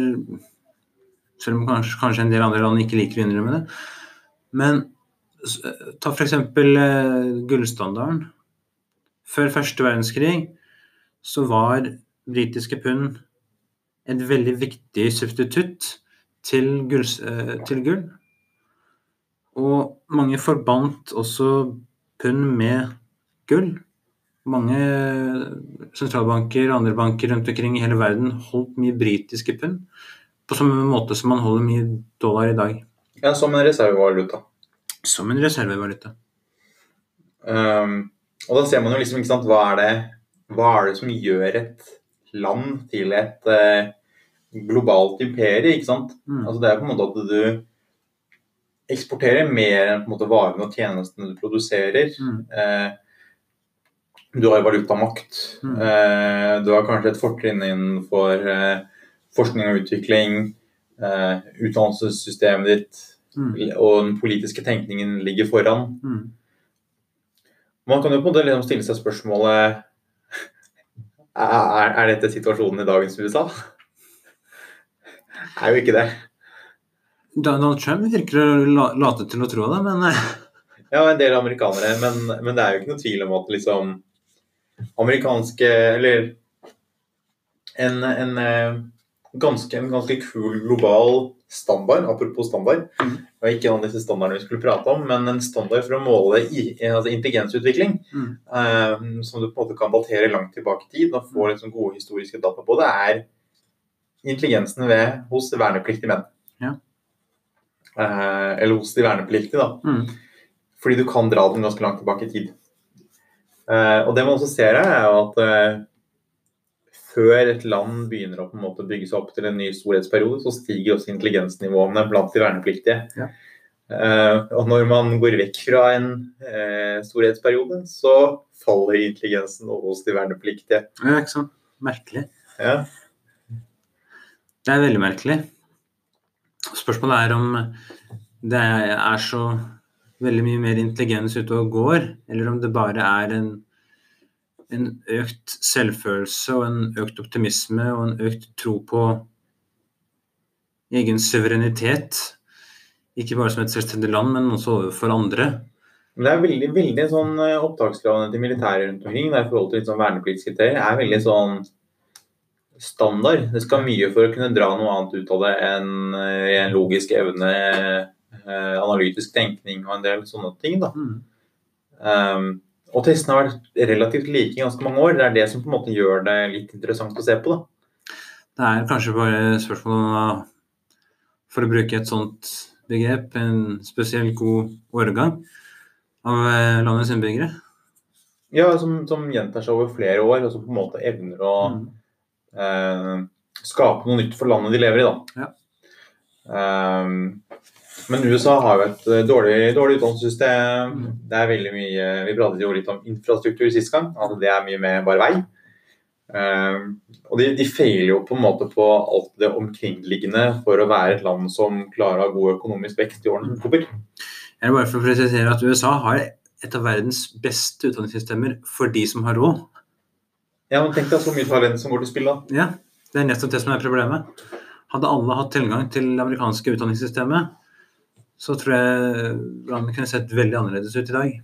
[SPEAKER 2] selv om kanskje, kanskje en del andre land ikke liker å innrømme det. Men ta f.eks. Eh, gullstandarden. Før første verdenskrig så var britiske pund et veldig viktig substitutt til gull. eh, Til gull. Og mange forbandt også pund med gull. Mange sentralbanker og andre banker rundt omkring i hele verden holdt mye britiske pund. På samme måte som man holder mye dollar i dag.
[SPEAKER 1] Ja, Som en reservevaluta.
[SPEAKER 2] Som en reservevaluta.
[SPEAKER 1] Um, og da ser man jo liksom ikke sant, hva er det, hva er det som gjør et land til et uh, globalt imperie, ikke sant?
[SPEAKER 2] Mm.
[SPEAKER 1] Altså det er på en måte at du eksporterer mer enn på en måte varene og tjenestene du produserer.
[SPEAKER 2] Mm.
[SPEAKER 1] Eh, du har valutamakt.
[SPEAKER 2] Mm.
[SPEAKER 1] Eh, du har kanskje et fortrinn innenfor eh, forskning og utvikling. Eh, utdannelsessystemet ditt
[SPEAKER 2] Mm.
[SPEAKER 1] og den politiske tenkningen ligger foran.
[SPEAKER 2] Mm.
[SPEAKER 1] Man kan jo på en måte liksom stille seg spørsmålet er, er dette situasjonen i dagens USA? (laughs) Er jo ikke det.
[SPEAKER 2] Donald Trump virker å late til å tro det, men
[SPEAKER 1] Ja, en del amerikanere, men, men det er jo ikke noe tvil om at liksom amerikanske Eller en, en, eh, ganske, en ganske kul global standard, apropos standard.
[SPEAKER 2] Mhm.
[SPEAKER 1] Det var ikke en av disse standardene vi skulle prate om, men en standard for å måle i, altså intelligensutvikling.
[SPEAKER 2] Mm.
[SPEAKER 1] Um, som du på en måte kan datere langt tilbake i tid og få liksom gode historiske data på, det er intelligensen ved, hos vernepliktige menn.
[SPEAKER 2] Ja.
[SPEAKER 1] Uh, eller hos de vernepliktige, da.
[SPEAKER 2] mm.
[SPEAKER 1] Fordi du kan dra den ganske langt tilbake i tid. Eh, og det man også ser her, er at eh, før et land begynner å på en måte bygge seg opp til en ny storhetsperiode, så stiger også intelligensnivåene blant de vernepliktige.
[SPEAKER 2] Ja.
[SPEAKER 1] Eh, og når man går vekk fra en eh, storhetsperiode, så faller intelligensen hos de vernepliktige.
[SPEAKER 2] ja, ikke sant? Merkelig.
[SPEAKER 1] Ja.
[SPEAKER 2] Det er veldig merkelig. Spørsmålet er om det er så veldig mye mer intelligens ute og går, eller om det bare er en, en økt selvfølelse og en økt optimisme og en økt tro på egen suverenitet. Ikke bare som et selvstendig land, men også overfor andre.
[SPEAKER 1] Men det er veldig, veldig sånn eh, Opptakskravene til militæret rundt omkring i forhold til sånn vernepliktkriterier er veldig sånn standard. Det skal mye for å kunne dra noe annet ut av det enn eh, en logisk evne, analytisk tenkning og en del sånne ting. da.
[SPEAKER 2] Mm.
[SPEAKER 1] Um, og testene har vært relativt like i ganske mange år. Det er det som på en måte gjør det litt interessant å se på. da.
[SPEAKER 2] Det er kanskje bare spørsmål om for å bruke et sånt begrep, en spesielt god årgang av eh, landets innbyggere.
[SPEAKER 1] Ja, som, som gjentar seg over flere år, og som på en måte evner å
[SPEAKER 2] Mm.
[SPEAKER 1] eh, skape noe nytt for landet de lever i. da.
[SPEAKER 2] Ja.
[SPEAKER 1] Um, men USA har jo et eh, dårlig, dårlig utdannelsessystem.
[SPEAKER 2] Mm.
[SPEAKER 1] Det er veldig mye, Vi pratet jo litt om infrastruktur sist gang. altså Det er mye med bare vei. Um, og de, de feiler jo på en måte på alt det omkringliggende for å være et land som klarer å ha god økonomisk vekst i årene som kommer.
[SPEAKER 2] Jeg vil bare for å presisere at USA har et av verdens beste utdanningssystemer for de som har råd.
[SPEAKER 1] Ja, men Tenk deg så mye talent som går til spill, da.
[SPEAKER 2] Ja, det er nettopp det som er problemet. Hadde alle hatt tilgang til det amerikanske utdanningssystemet, så tror jeg landet kunne sett veldig annerledes ut i dag.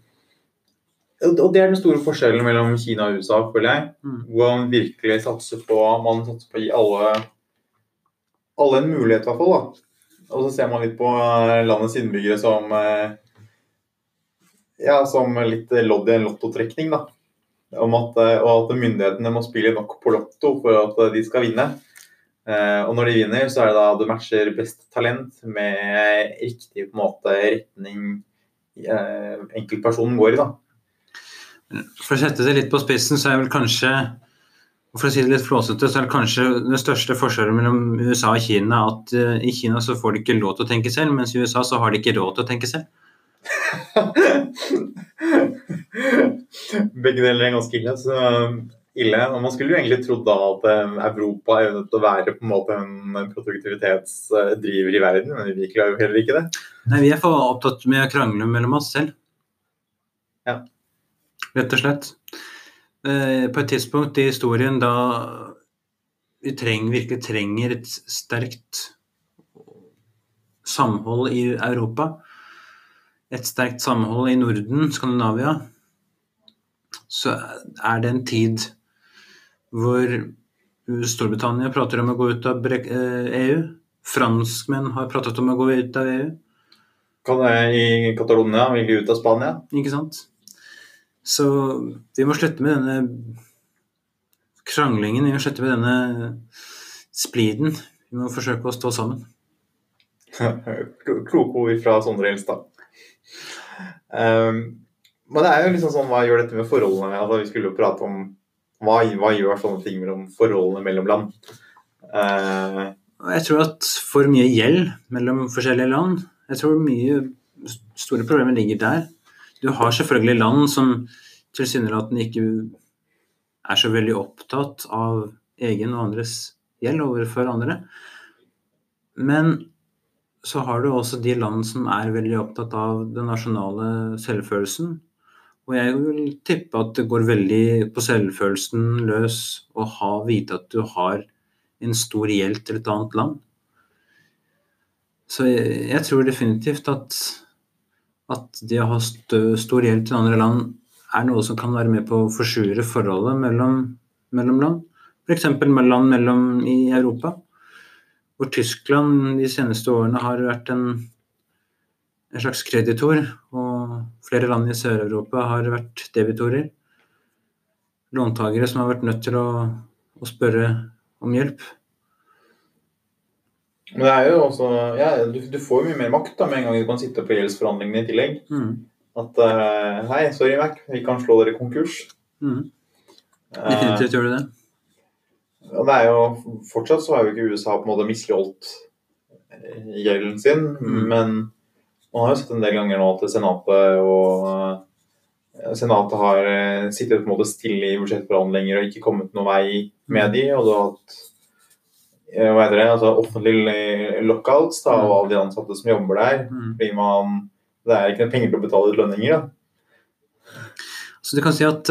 [SPEAKER 1] Og det er den store forskjellen mellom Kina og USA, føler jeg.
[SPEAKER 2] Mm.
[SPEAKER 1] Hvor man virkelig satser på Man satser på å gi alle alle en mulighet, i hvert fall. da. Og så ser man litt på eh, landets innbyggere som eh, ja, som litt lodd i en lottotrekning. da. Om at, eh, og at myndighetene må spille nok på lotto for at de skal vinne. Eh, og når de vinner, så er det da du matcher best talent med riktig på en måte retning eh, enkeltpersonen går i. da.
[SPEAKER 2] For å sette det litt på spissen, så er vel kanskje for å si det litt flåsete, så er det kanskje det største forskjellen mellom USA og Kina at uh, i Kina så får de ikke lov til å tenke selv, mens i USA så har de ikke råd til å tenke selv. (laughs)
[SPEAKER 1] Begge deler er ganske ille. Så ille. Og man skulle jo egentlig trodd da at eh, Europa til å være på en måte en produktivitetsdriver i verden, men vi klarer jo heller ikke det.
[SPEAKER 2] Nei, vi er for opptatt med å krangle mellom oss selv.
[SPEAKER 1] Ja.
[SPEAKER 2] Rett og slett. Eh, på et tidspunkt i historien da vi trenger, virkelig trenger et sterkt samhold i Europa, et sterkt samhold i Norden, Skandinavia, så er det en tid hvor Storbritannia prater om å gå ut av EU. Franskmenn har pratet om å gå ut av EU.
[SPEAKER 1] I Catalonia vil de ut av Spania?
[SPEAKER 2] Ikke sant? Så vi må slutte med denne kranglingen, vi må slutte med denne spliden. Vi må forsøke å stå sammen. (laughs)
[SPEAKER 1] Kloke ord fra Sondre Hilstad. Um, men det er jo liksom sånn, hva gjør dette med forholdene? Altså, vi skulle jo prate om hva, hva, gjør sånne ting mellom forholdene mellom land? Uh,
[SPEAKER 2] jeg tror at for mye gjeld mellom forskjellige land Jeg tror mye store problemer ligger der. Du har selvfølgelig land som tilsynelatende ikke er så veldig opptatt av egen og andres gjeld overfor andre. Men så har du også de land som er veldig opptatt av den nasjonale selvfølelsen. Og jeg vil tippe at det går veldig på selvfølelsen løs å ha, vite at du har en stor gjeld til et annet land. Så jeg, jeg tror definitivt at at det å ha stor gjeld til andre land er noe som kan være med på å forsure forholdet mellom, mellom land. F.eks. land mellom i Europa, hvor Tyskland de seneste årene har vært en, en slags kreditor, og flere land i Sør-Europa har vært debitorer. Låntakere som har vært nødt til å, å spørre om hjelp.
[SPEAKER 1] Men det er jo også ja, du, du, får jo mye mer makt da, med en gang du kan sitte på gjeldsforhandlingene i tillegg.
[SPEAKER 2] Mm.
[SPEAKER 1] At uh, Hei, sorry, Mac, vi kan slå dere konkurs.
[SPEAKER 2] Mm. Definitivt gjør du det.
[SPEAKER 1] Og det er jo Fortsatt så har jo ikke USA på en måte misligholdt eh, gjelden sin, mm. men man har jo sett en del ganger nå at Senatet og uh, Senatet har sittet på en måte stille i budsjettforhandlinger og ikke kommet noen vei med de, og du har hatt Eh, hva heter det, altså offentlige lockouts da, av alle de ansatte som jobber der.
[SPEAKER 2] Mm.
[SPEAKER 1] fordi man, Det er ikke noe penger til å betale ut lønninger. Da.
[SPEAKER 2] Så du kan si at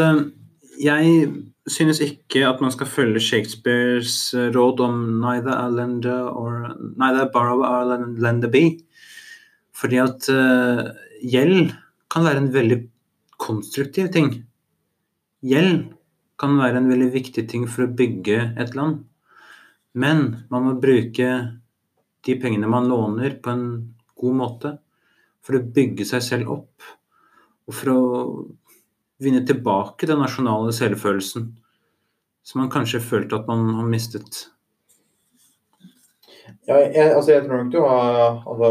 [SPEAKER 2] jeg synes ikke at man skal følge Shakespeares eh, råd om 'neither a lender or neither or a lender be'. Fordi at uh, gjeld kan være en veldig konstruktiv ting. Gjeld kan være en veldig viktig ting for å bygge et land. Men man må bruke de pengene man låner, på en god måte. For å bygge seg selv opp. Og for å vinne tilbake den nasjonale selvfølelsen som man kanskje følte at man har mistet.
[SPEAKER 1] Ja, jeg, altså jeg tror nok du har altså,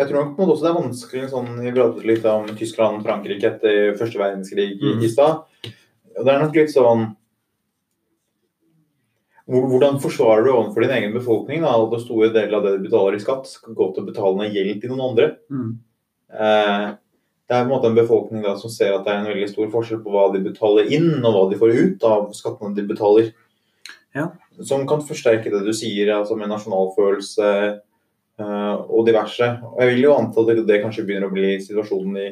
[SPEAKER 1] Jeg tror nok også det er vanskelig sånn, Jeg pratet litt om Tyskland og Frankrike etter første verdenskrig i, mm. i stad. Og det er nok litt sånn hvordan forsvarer du overfor din egen befolkning da, at store deler av det du betaler i skatt, skal gå til å betale ned gjeld til noen andre?
[SPEAKER 2] Mm.
[SPEAKER 1] Eh, det er på en måte en befolkning da, som ser at det er en veldig stor forskjell på hva de betaler inn, og hva de får ut av skattene de betaler.
[SPEAKER 2] Ja.
[SPEAKER 1] Som kan forsterke det du sier altså med nasjonalfølelse og diverse. Og jeg vil jo anta at det kanskje begynner å bli situasjonen i,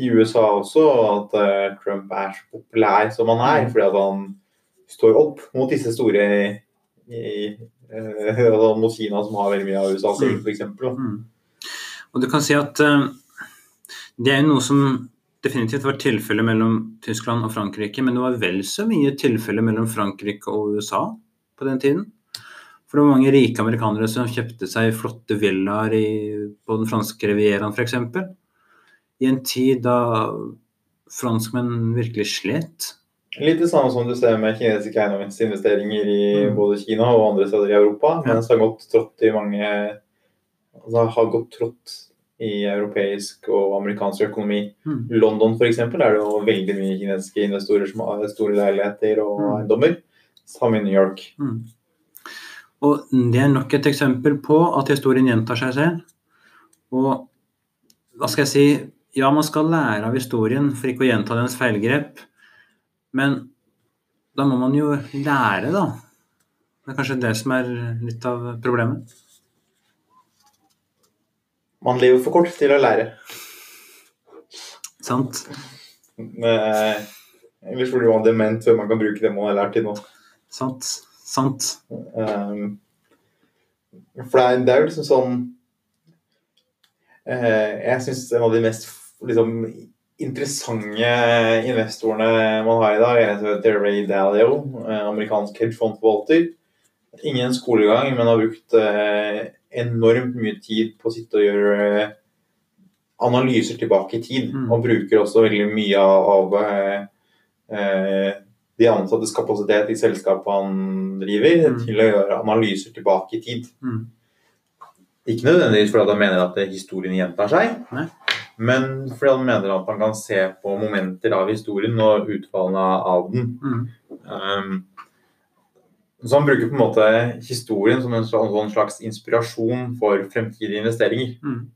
[SPEAKER 1] i USA også, at eh, Trump er så populær som han er. Fordi at han står opp mot disse store i, uh, (laughs) mot Kina, som har veldig mye av USA selv, f.eks.
[SPEAKER 2] Mm. Og du kan si at uh, det er jo noe som definitivt var tilfellet mellom Tyskland og Frankrike, men det var vel så mye tilfelle mellom Frankrike og USA på den tiden. For det var mange rike amerikanere som kjøpte seg flotte villaer i- på den franske rivieraen f.eks. I en tid da franskmenn virkelig slet.
[SPEAKER 1] Litt det samme som du ser med kinesiske eiendomsinvesteringer i
[SPEAKER 2] Mm.
[SPEAKER 1] både Kina og andre steder i Europa.
[SPEAKER 2] Ja.
[SPEAKER 1] Mens det har gått trått i mange altså har gått trått i europeisk og amerikansk økonomi.
[SPEAKER 2] Mm.
[SPEAKER 1] London f.eks. er det jo veldig mye kinesiske investorer som har store leiligheter og
[SPEAKER 2] Mm.
[SPEAKER 1] eiendommer. Samme i New York.
[SPEAKER 2] Mm. Og det er nok et eksempel på at historien gjentar seg selv. Og hva skal jeg si Ja, man skal lære av historien for ikke å gjenta dens feilgrep. Men da må man jo lære, da. Det er kanskje det som er litt av problemet.
[SPEAKER 1] Man lever for kort til å lære.
[SPEAKER 2] Sant?
[SPEAKER 1] Ellers blir man dement før man kan bruke det man har lært til nå.
[SPEAKER 2] Sant? Sant?
[SPEAKER 1] Um, for det er, jo liksom sånn uh, Jeg syns en av de mest liksom, interessante investorene man har i dag, er heter Ray Dalio, eh, amerikansk hedgefondforvalter. Ingen skolegang, men har brukt uh, enormt mye tid på å sitte og gjøre analyser tilbake i tid.
[SPEAKER 2] Mm.
[SPEAKER 1] Og bruker også veldig mye av eh, eh, de ansattes kapasitet i selskapet han driver,
[SPEAKER 2] Mm.
[SPEAKER 1] til å gjøre analyser tilbake i tid.
[SPEAKER 2] Mm.
[SPEAKER 1] Ikke nødvendigvis fordi han mener at historien gjentar seg,
[SPEAKER 2] Nei.
[SPEAKER 1] men fordi han mener at han kan se på momenter av historien og utfallene av den.
[SPEAKER 2] Mm.
[SPEAKER 1] Um, så han bruker på en måte historien som en slags, sånn inspirasjon for fremtidige investeringer.
[SPEAKER 2] Mm.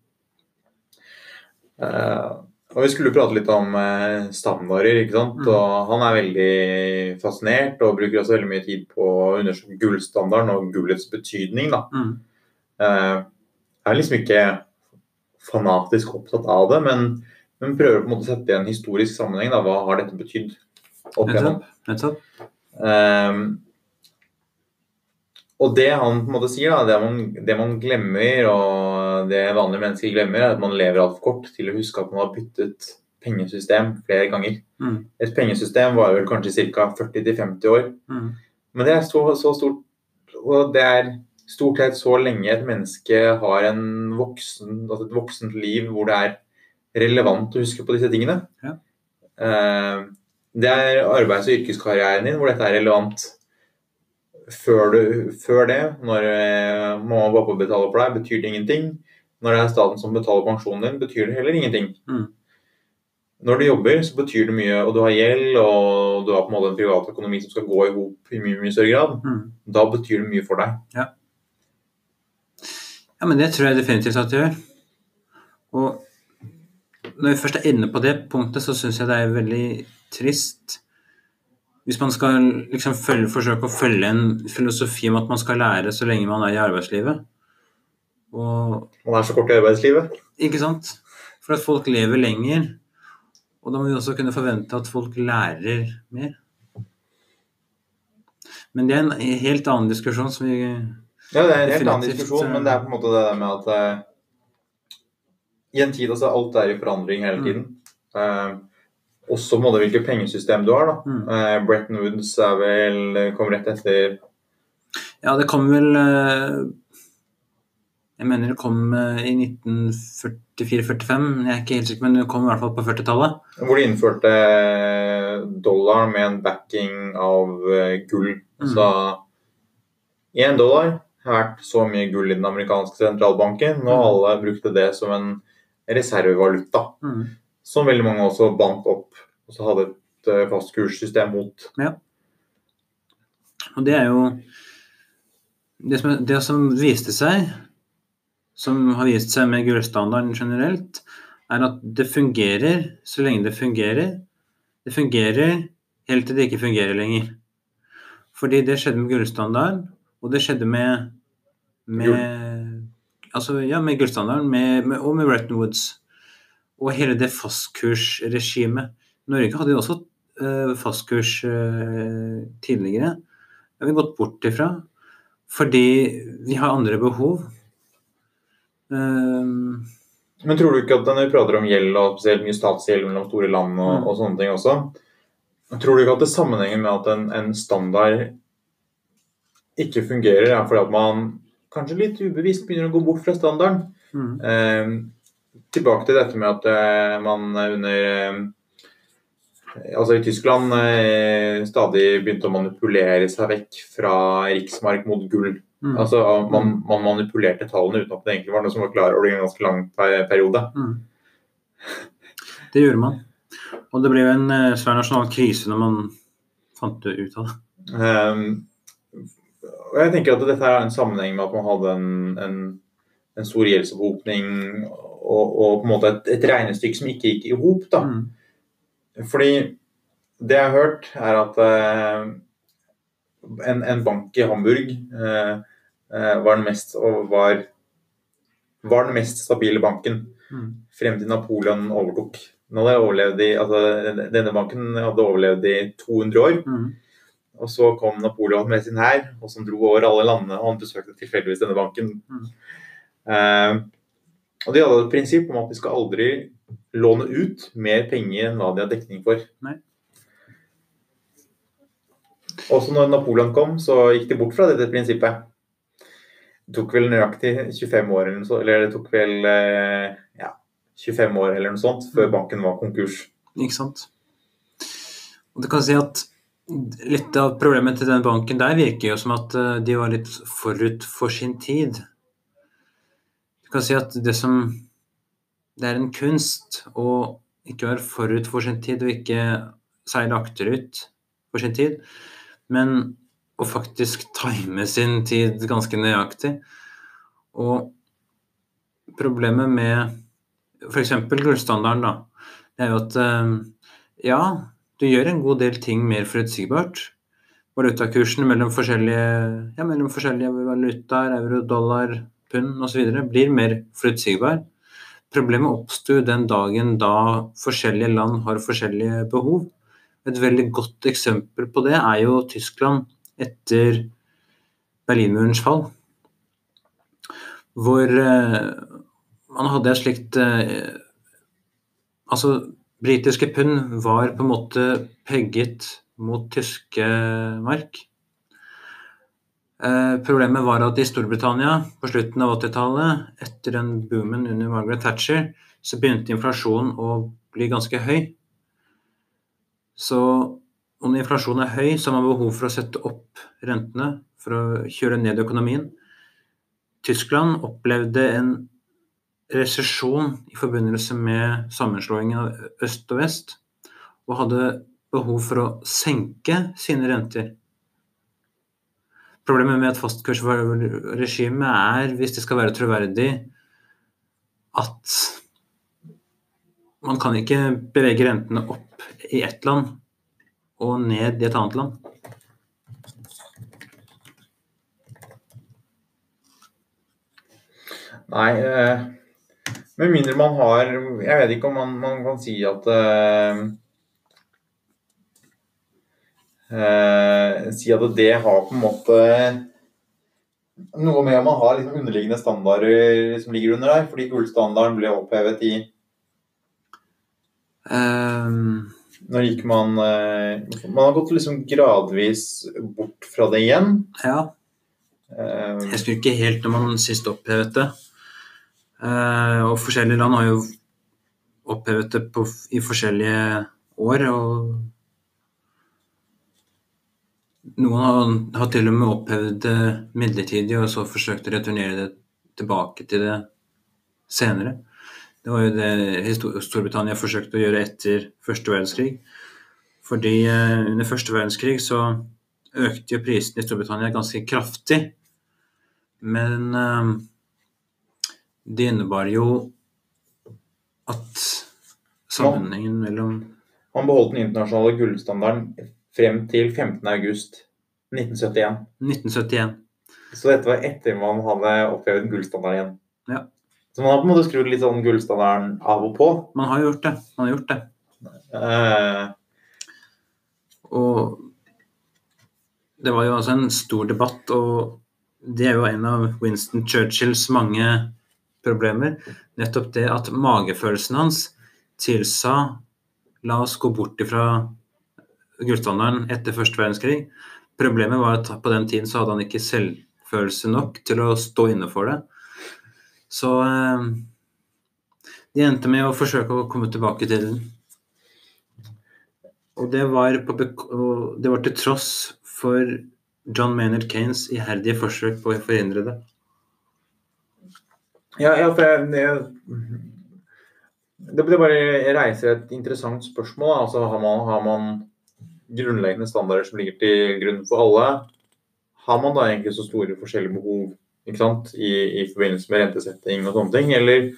[SPEAKER 1] Eh, og Vi skulle prate litt om eh, standarder. ikke sant?
[SPEAKER 2] Mm.
[SPEAKER 1] Og Han er veldig fascinert og bruker også veldig mye tid på å undersøke gullstandarden og gullets betydning. da.
[SPEAKER 2] Mm.
[SPEAKER 1] Eh, er liksom ikke fanatisk opptatt av det, men, men prøver på en måte å sette i en historisk sammenheng. da, Hva har dette betydd? opp igjennom?
[SPEAKER 2] Nettopp. Nettopp.
[SPEAKER 1] Ehm, og det han på en måte sier, da, det man, det man glemmer, og det vanlige mennesker glemmer, er at man lever altfor kort til å huske at man har byttet pengesystem flere ganger.
[SPEAKER 2] Mm.
[SPEAKER 1] Et pengesystem varer vel kanskje ca. 40-50 år.
[SPEAKER 2] Mm.
[SPEAKER 1] Men det er så, så stort Og det er stort sett så lenge et menneske har en voksen, altså et voksent liv hvor det er relevant å huske på disse tingene.
[SPEAKER 2] Ja.
[SPEAKER 1] Eh, det er arbeids- og yrkeskarrieren din hvor dette er relevant. Før, du, før det, når eh, mamma og pappa betaler for deg, betyr det ingenting. Når det er staten som betaler pensjonen din, betyr det heller ingenting.
[SPEAKER 2] Mm.
[SPEAKER 1] Når du jobber, så betyr det mye, og du har gjeld, og du har på en måte en privat økonomi som skal gå i hop i mye, mye større grad.
[SPEAKER 2] Mm.
[SPEAKER 1] Da betyr det mye for deg.
[SPEAKER 2] Ja, men det tror jeg definitivt at det gjør. Og når vi først er inne på det punktet, så syns jeg det er veldig trist hvis man skal liksom følge, forsøke å følge en filosofi om at man skal lære så lenge man er i arbeidslivet. Og
[SPEAKER 1] Man er så kort i arbeidslivet.
[SPEAKER 2] Ikke sant? For at folk lever lenger. Og da må vi også kunne forvente at folk lærer mer. Men det er en helt annen diskusjon som vi
[SPEAKER 1] Ja, det er en helt annen diskusjon, men det er på en måte det der med at uh, I en tid, altså alt er i forandring hele
[SPEAKER 2] Mm.
[SPEAKER 1] tiden. Eh, også det måte hvilket pengesystem du har. da.
[SPEAKER 2] mm.
[SPEAKER 1] Eh, Bretton Woods er vel kom rett etter
[SPEAKER 2] Ja, det kom vel eh, Jeg mener det kom eh, i 1944-45, jeg er ikke helt sikker, men det kom i hvert fall på 40-tallet.
[SPEAKER 1] Hvor de innførte dollar med en backing av eh, gull.
[SPEAKER 2] Mm.
[SPEAKER 1] Så én dollar har vært så mye gull i den amerikanske sentralbanken, og
[SPEAKER 2] Mm.
[SPEAKER 1] alle brukte det som en reservevaluta.
[SPEAKER 2] Mm.
[SPEAKER 1] Som veldig mange også bandt opp og så hadde et fast kurssystem mot. Ja.
[SPEAKER 2] Og det er jo det som, det som viste seg, som har vist seg med gullstandarden generelt, er at det fungerer så lenge det fungerer. Det fungerer helt til det ikke fungerer lenger. Fordi det skjedde med gullstandarden, og det skjedde med, med Altså, ja, med gullstandarden og med Bretton Woods. Og hele det fastkursregimet. Norge hadde jo også eh, fastkurs eh, tidligere. Det har vi gått bort ifra fordi vi har andre behov. Um,
[SPEAKER 1] Men tror du ikke at når vi prater om gjeld, og spesielt mye statsgjeld mellom store land og,
[SPEAKER 2] Mm.
[SPEAKER 1] og sånne ting også, tror du ikke at det sammenhenger med at en, en standard ikke fungerer, er fordi at man kanskje litt ubevisst begynner å gå bort fra standarden.
[SPEAKER 2] Mm.
[SPEAKER 1] Eh, tilbake til dette med at eh, man under eh, Altså i Tyskland eh, stadig begynte å manipulere seg vekk fra riksmark mot gull.
[SPEAKER 2] Mm.
[SPEAKER 1] Altså man, man manipulerte tallene uten at det egentlig var noe som var klar over en ganske lang periode.
[SPEAKER 2] Mm. Det gjorde man. Og det ble jo en svær nasjonal krise når man fant det ut av det.
[SPEAKER 1] Um, og jeg tenker at dette er en sammenheng med at man hadde en, en, en stor gjeldsopphoppning og, og på en måte et, et regnestykke som ikke gikk i hop. da.
[SPEAKER 2] Mm.
[SPEAKER 1] Fordi det jeg har hørt, er at eh, en, en bank i Hamburg eh, eh, var, den mest, var, var den mest stabile banken
[SPEAKER 2] Mm.
[SPEAKER 1] frem til Napoleon overtok. Den i, altså, denne banken hadde overlevd i 200 år.
[SPEAKER 2] Mm.
[SPEAKER 1] Og så kom Napoleon med sin hær, og som dro over alle landene. Og han besøkte tilfeldigvis denne banken.
[SPEAKER 2] Mm.
[SPEAKER 1] Eh, og de hadde et prinsipp om at de skal aldri låne ut mer penger enn hva de har dekning for.
[SPEAKER 2] Nei.
[SPEAKER 1] Også når Napoleon kom, så gikk de bort fra dette prinsippet. Det tok vel nøyaktig 25 år eller noe sånt, eller det tok vel eh, ja, 25 år eller noe sånt før banken var konkurs.
[SPEAKER 2] Ikke sant? Og du kan si at litt av problemet til den banken der virker jo som at eh, de var litt forut for sin tid. Kan si at det som Det er en kunst å ikke være forut for sin tid og ikke seile akterut for sin tid, men å faktisk time sin tid ganske nøyaktig. Og problemet med f.eks. gullstandarden, da, det er jo at eh, ja, du gjør en god del ting mer forutsigbart. Valutakursen mellom forskjellige, ja, mellom forskjellige valutaer, euro, dollar, pund osv. blir mer forutsigbar. Problemet oppsto den dagen da forskjellige land har forskjellige behov. Et veldig godt eksempel på det er jo Tyskland etter Berlinmurens fall. Hvor eh, man hadde et slikt eh, Altså, britiske pund var på en måte pegget mot tyske mark. Eh, problemet var at i Storbritannia på slutten av 80-tallet, etter den boomen under Margaret Thatcher, så begynte inflasjonen å bli ganske høy. Så om inflasjonen er høy, så har man behov for å sette opp rentene for å kjøre ned økonomien. Tyskland opplevde en resesjon i forbindelse med sammenslåingen av øst og vest, og hadde behov for å senke sine renter. Problemet med et fastkursregime er, hvis det skal være troverdig, at man kan ikke bevege rentene opp i ett land og ned i et annet land.
[SPEAKER 1] Nei, eh, med mindre man har Jeg vet ikke om man, man kan si at eh, Si at det har på en måte noe med om man har liksom underliggende standarder som ligger under der, fordi gullstandarden ble opphevet i
[SPEAKER 2] um,
[SPEAKER 1] Når gikk man eh, Man har gått liksom gradvis bort fra det igjen.
[SPEAKER 2] ja,
[SPEAKER 1] Um,
[SPEAKER 2] jeg husker ikke helt når man sist opphevet det. Uh, og forskjellige land har jo opphevet det på, i forskjellige år. Og noen har, har til og med opphevd det midlertidig, og så forsøkt å returnere det tilbake til det senere. Det var jo det Storbritannia forsøkte å gjøre etter første verdenskrig. Fordi eh, under første verdenskrig så økte jo prisene i Storbritannia ganske kraftig. Men eh, det innebar jo at sammenhengen mellom
[SPEAKER 1] man beholdt den internasjonale gullstandarden frem til 15.8.1971.
[SPEAKER 2] 1971.
[SPEAKER 1] Så dette var etter man hadde opphevet gullstandarden igjen.
[SPEAKER 2] Ja.
[SPEAKER 1] Så man har på en måte skrudd litt sånn gullstandarden av og på.
[SPEAKER 2] Man har gjort det. Man har gjort det.
[SPEAKER 1] Uh...
[SPEAKER 2] Og det var jo altså en stor debatt, og det er jo en av Winston Churchills mange problemer. Nettopp det at magefølelsen hans tilsa la oss gå bort ifra gullstandarden etter første verdenskrig. Problemet var at på den tiden så hadde han ikke selvfølelse nok til å stå inne for det. Så eh, de endte med å forsøke å komme tilbake til den. Og det var, på, det var til tross for John Maynard Keynes iherdige forsøk på å forhindre det.
[SPEAKER 1] Ja, ja for jeg, jeg, det, det bare reiser et interessant spørsmål. Altså, har, man, har man grunnleggende standarder som ligger til grunn for alle? Har man da egentlig så store forskjellige behov ikke sant? I, i forbindelse med rentesetting og sånne ting? Eller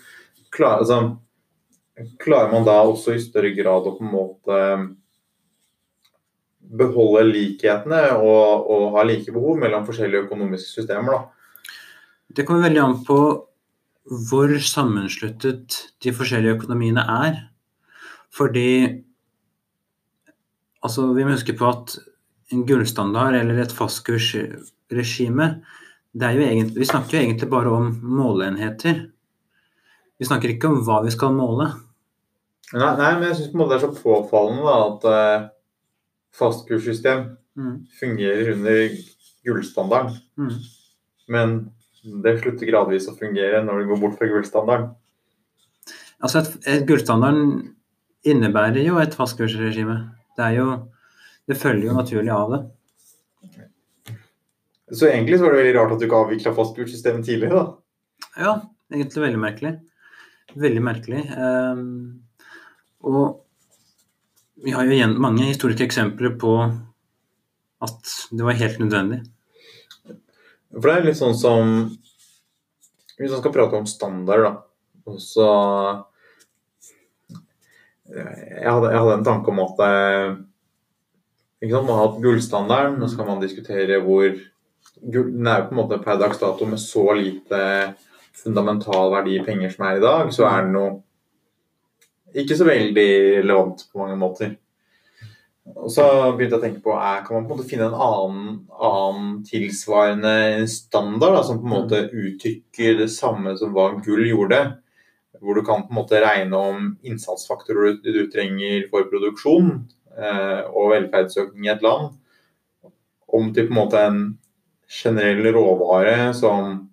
[SPEAKER 1] klar, altså, klarer man da også i større grad å på en måte beholde likhetene og, og ha like behov mellom forskjellige økonomiske systemer? da?
[SPEAKER 2] Det kommer veldig an på hvor sammensluttet de forskjellige økonomiene er. Fordi altså, vi må huske på at en gullstandard eller et fastkursregime det er jo egentlig, Vi snakker jo egentlig bare om måleenheter. Vi snakker ikke om hva vi skal måle.
[SPEAKER 1] Nei, nei men jeg syns det er så påfallende da, at uh, fastkurssystem
[SPEAKER 2] Mm.
[SPEAKER 1] fungerer under gullstandarden.
[SPEAKER 2] Mm.
[SPEAKER 1] Men det slutter gradvis å fungere når det går bort fra gullstandarden.
[SPEAKER 2] Altså et, et Gullstandarden innebærer jo et fastkursregime. Det er jo Det følger jo naturlig av det.
[SPEAKER 1] Så egentlig så var det veldig rart at du ikke avvikla fastbursystemet tidligere. da.
[SPEAKER 2] Ja, egentlig veldig merkelig. Veldig merkelig. Ehm, og vi har jo igjen mange historiske eksempler på at det var helt nødvendig.
[SPEAKER 1] For det er litt sånn som Hvis man skal prate om standard, da og så jeg hadde, jeg hadde en tanke om at eh, ikke sant, Man har hatt gullstandarden, og så kan man diskutere hvor Den er jo på en måte per dags dato med så lite fundamental verdi i penger som er i dag, så er den noe ikke så veldig relevant på mange måter. Og så begynte jeg å tenke på er, Kan man på en måte finne en annen, annen tilsvarende standard da, som på en måte uttrykker det samme som hva gull gjorde? Hvor du kan på en måte regne om innsatsfaktorer du, du trenger for produksjon eh, og velferdsøkning i et land, om til på en måte en generell råvare som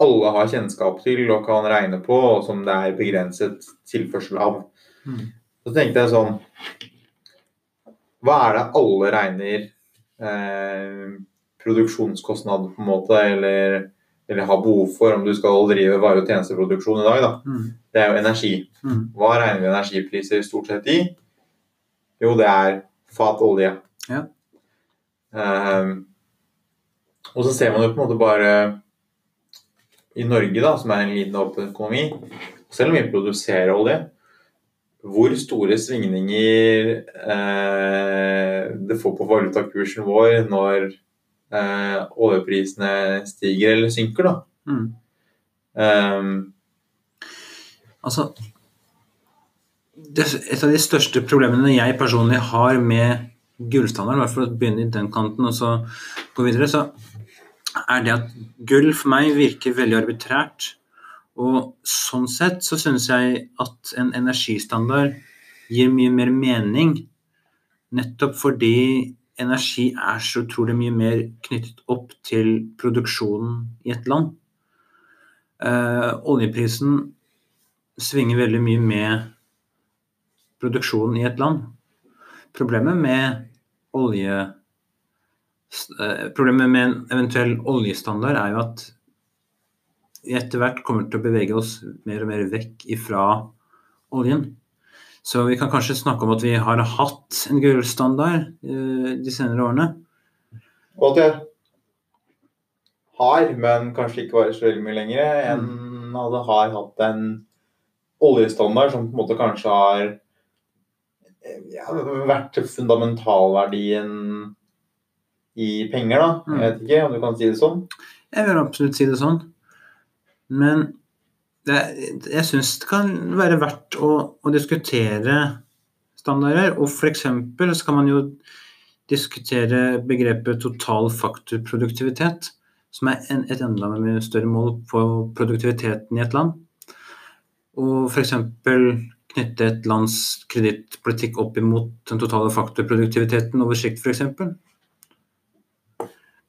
[SPEAKER 1] alle har kjennskap til og kan regne på, og som det er begrenset tilførsel av.
[SPEAKER 2] Mm.
[SPEAKER 1] Så tenkte jeg sånn Hva er det alle regner eh, produksjonskostnad på en måte, eller, eller har behov for om du skal drive vare- og tjenesteproduksjon i dag? da?
[SPEAKER 2] Mm.
[SPEAKER 1] Det er jo energi.
[SPEAKER 2] Mm.
[SPEAKER 1] Hva regner vi energipriser stort sett i? Jo, det er fat olje.
[SPEAKER 2] Ja.
[SPEAKER 1] Um, og så ser man jo på en måte bare i Norge, da, som er en liten åpen økonomi, selv om vi produserer olje, hvor store svingninger eh, det får på valutakursen vår når eh, oljeprisene stiger eller synker, da.
[SPEAKER 2] Mm.
[SPEAKER 1] Um,
[SPEAKER 2] Altså det, Et av de største problemene jeg personlig har med gullstandard, i hvert fall å begynne i den kanten og så gå videre, så er det at gull for meg virker veldig arbitrært. Og sånn sett så syns jeg at en energistandard gir mye mer mening, nettopp fordi energi er så utrolig mye mer knyttet opp til produksjonen i et land. Eh, oljeprisen svinger veldig mye med produksjonen i et land. Problemet med olje eh, Problemet med en eventuell oljestandard er jo at vi etter hvert kommer til å bevege oss mer og mer vekk ifra oljen. Så vi kan kanskje snakke om at vi har hatt en gullstandard uh, de senere årene.
[SPEAKER 1] Og at jeg har, men kanskje ikke varer så veldig mye lenger, enn at det har hatt en oljestandard som på en måte kanskje har ja, vært fundamentalverdien i penger, da. Jeg vet ikke om du kan si det sånn.
[SPEAKER 2] Jeg vil absolutt si det sånn. Men det, jeg syns det kan være verdt å, å diskutere standarder. Og f.eks. så kan man jo diskutere begrepet total faktorproduktivitet, som er en, et enda mye større mål på produktiviteten i et land. Og f.eks. knytte et lands kredittpolitikk opp imot den totale faktorproduktiviteten over sikt, f.eks.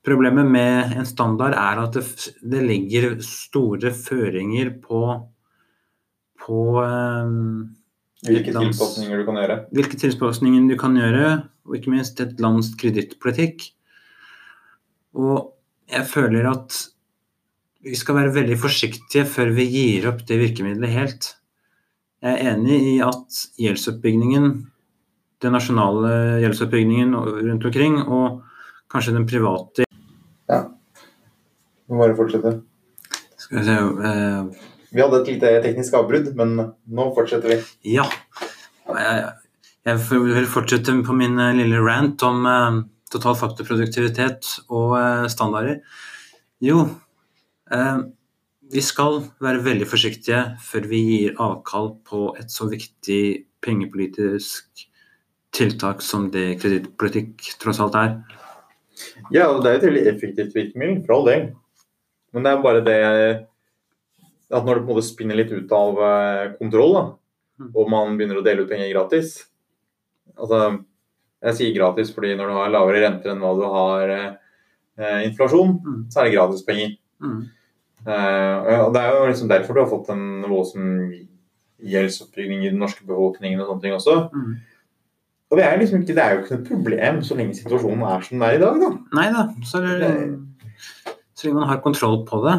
[SPEAKER 2] Problemet med en standard er at det, det ligger store føringer på, på um,
[SPEAKER 1] Hvilke tilpasninger du kan gjøre.
[SPEAKER 2] hvilke tilpasninger du kan gjøre, og ikke minst et lands kredittpolitikk. Og jeg føler at vi skal være veldig forsiktige før vi gir opp det virkemidlet helt. Jeg er enig i at gjeldsoppbyggingen, den nasjonale gjeldsoppbyggingen rundt omkring, og kanskje den private
[SPEAKER 1] Vi må bare fortsette.
[SPEAKER 2] Skal vi se uh...
[SPEAKER 1] Vi hadde et lite teknisk avbrudd, men nå fortsetter vi.
[SPEAKER 2] Ja. Jeg, vil fortsette på min eh, lille rant om uh, total faktorproduktivitet og uh, standarder. Jo, vi skal være veldig forsiktige før vi gir avkall på et så viktig pengepolitisk tiltak som det kredittpolitikk tross alt er.
[SPEAKER 1] Ja, og det er et veldig effektivt virkemiddel, for all del. Men det er bare det at når det på en måte spinner litt ut av eh, kontroll, da,
[SPEAKER 2] Mm.
[SPEAKER 1] og man begynner å dele ut penger gratis Altså, jeg sier gratis fordi når du har lavere renter enn hva du har eh, inflasjon,
[SPEAKER 2] Mm.
[SPEAKER 1] så er det gratispenger.
[SPEAKER 2] Mm.
[SPEAKER 1] Eh, og det er jo liksom derfor du har fått en voldsom gjeldsoppbygging i den norske befolkningen og sånne ting også.
[SPEAKER 2] Mm.
[SPEAKER 1] Og det er, liksom ikke, det er jo ikke noe problem så lenge situasjonen er som den er i dag, da.
[SPEAKER 2] Nei da, så, så lenge man har kontroll på det.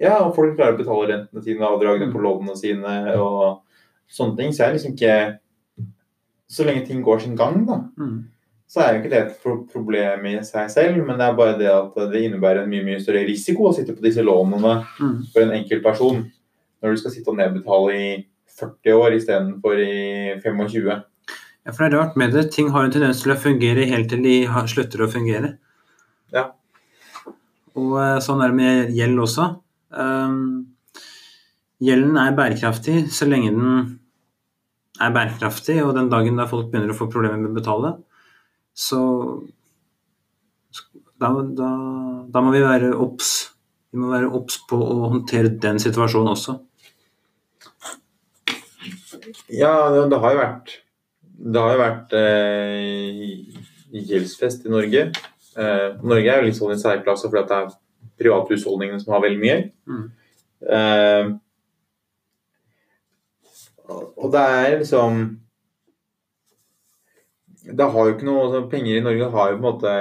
[SPEAKER 1] Ja, og folk klarer å betale rentene sine, avdragene på lånene sine og sånne ting. Så er liksom ikke Så lenge ting går sin gang, da,
[SPEAKER 2] Mm.
[SPEAKER 1] så er jo ikke det et problem i seg selv, men det er bare det at det innebærer en mye mye større risiko å sitte på disse lånene
[SPEAKER 2] Mm.
[SPEAKER 1] for en enkelt person når du skal sitte og nedbetale i 40 år istedenfor i 25.
[SPEAKER 2] Ja, for det er rart med det. Ting har en tendens til å fungere helt til de slutter å fungere.
[SPEAKER 1] Ja.
[SPEAKER 2] Og eh, sånn er det med gjeld også. Um, gjelden er bærekraftig så lenge den er bærekraftig, og den dagen da folk begynner å få problemer med å betale, så da, da, da må vi være obs. Vi må være obs på å håndtere den situasjonen også.
[SPEAKER 1] Ja, det, det har jo vært Det har jo vært eh, gjeldsfest i Norge. Eh, Norge er jo litt sånn i særklasse fordi at det er privathusholdningene som har veldig mye.
[SPEAKER 2] Mm.
[SPEAKER 1] Eh, og det er liksom Det har jo ikke noe altså, Penger i Norge har jo på en måte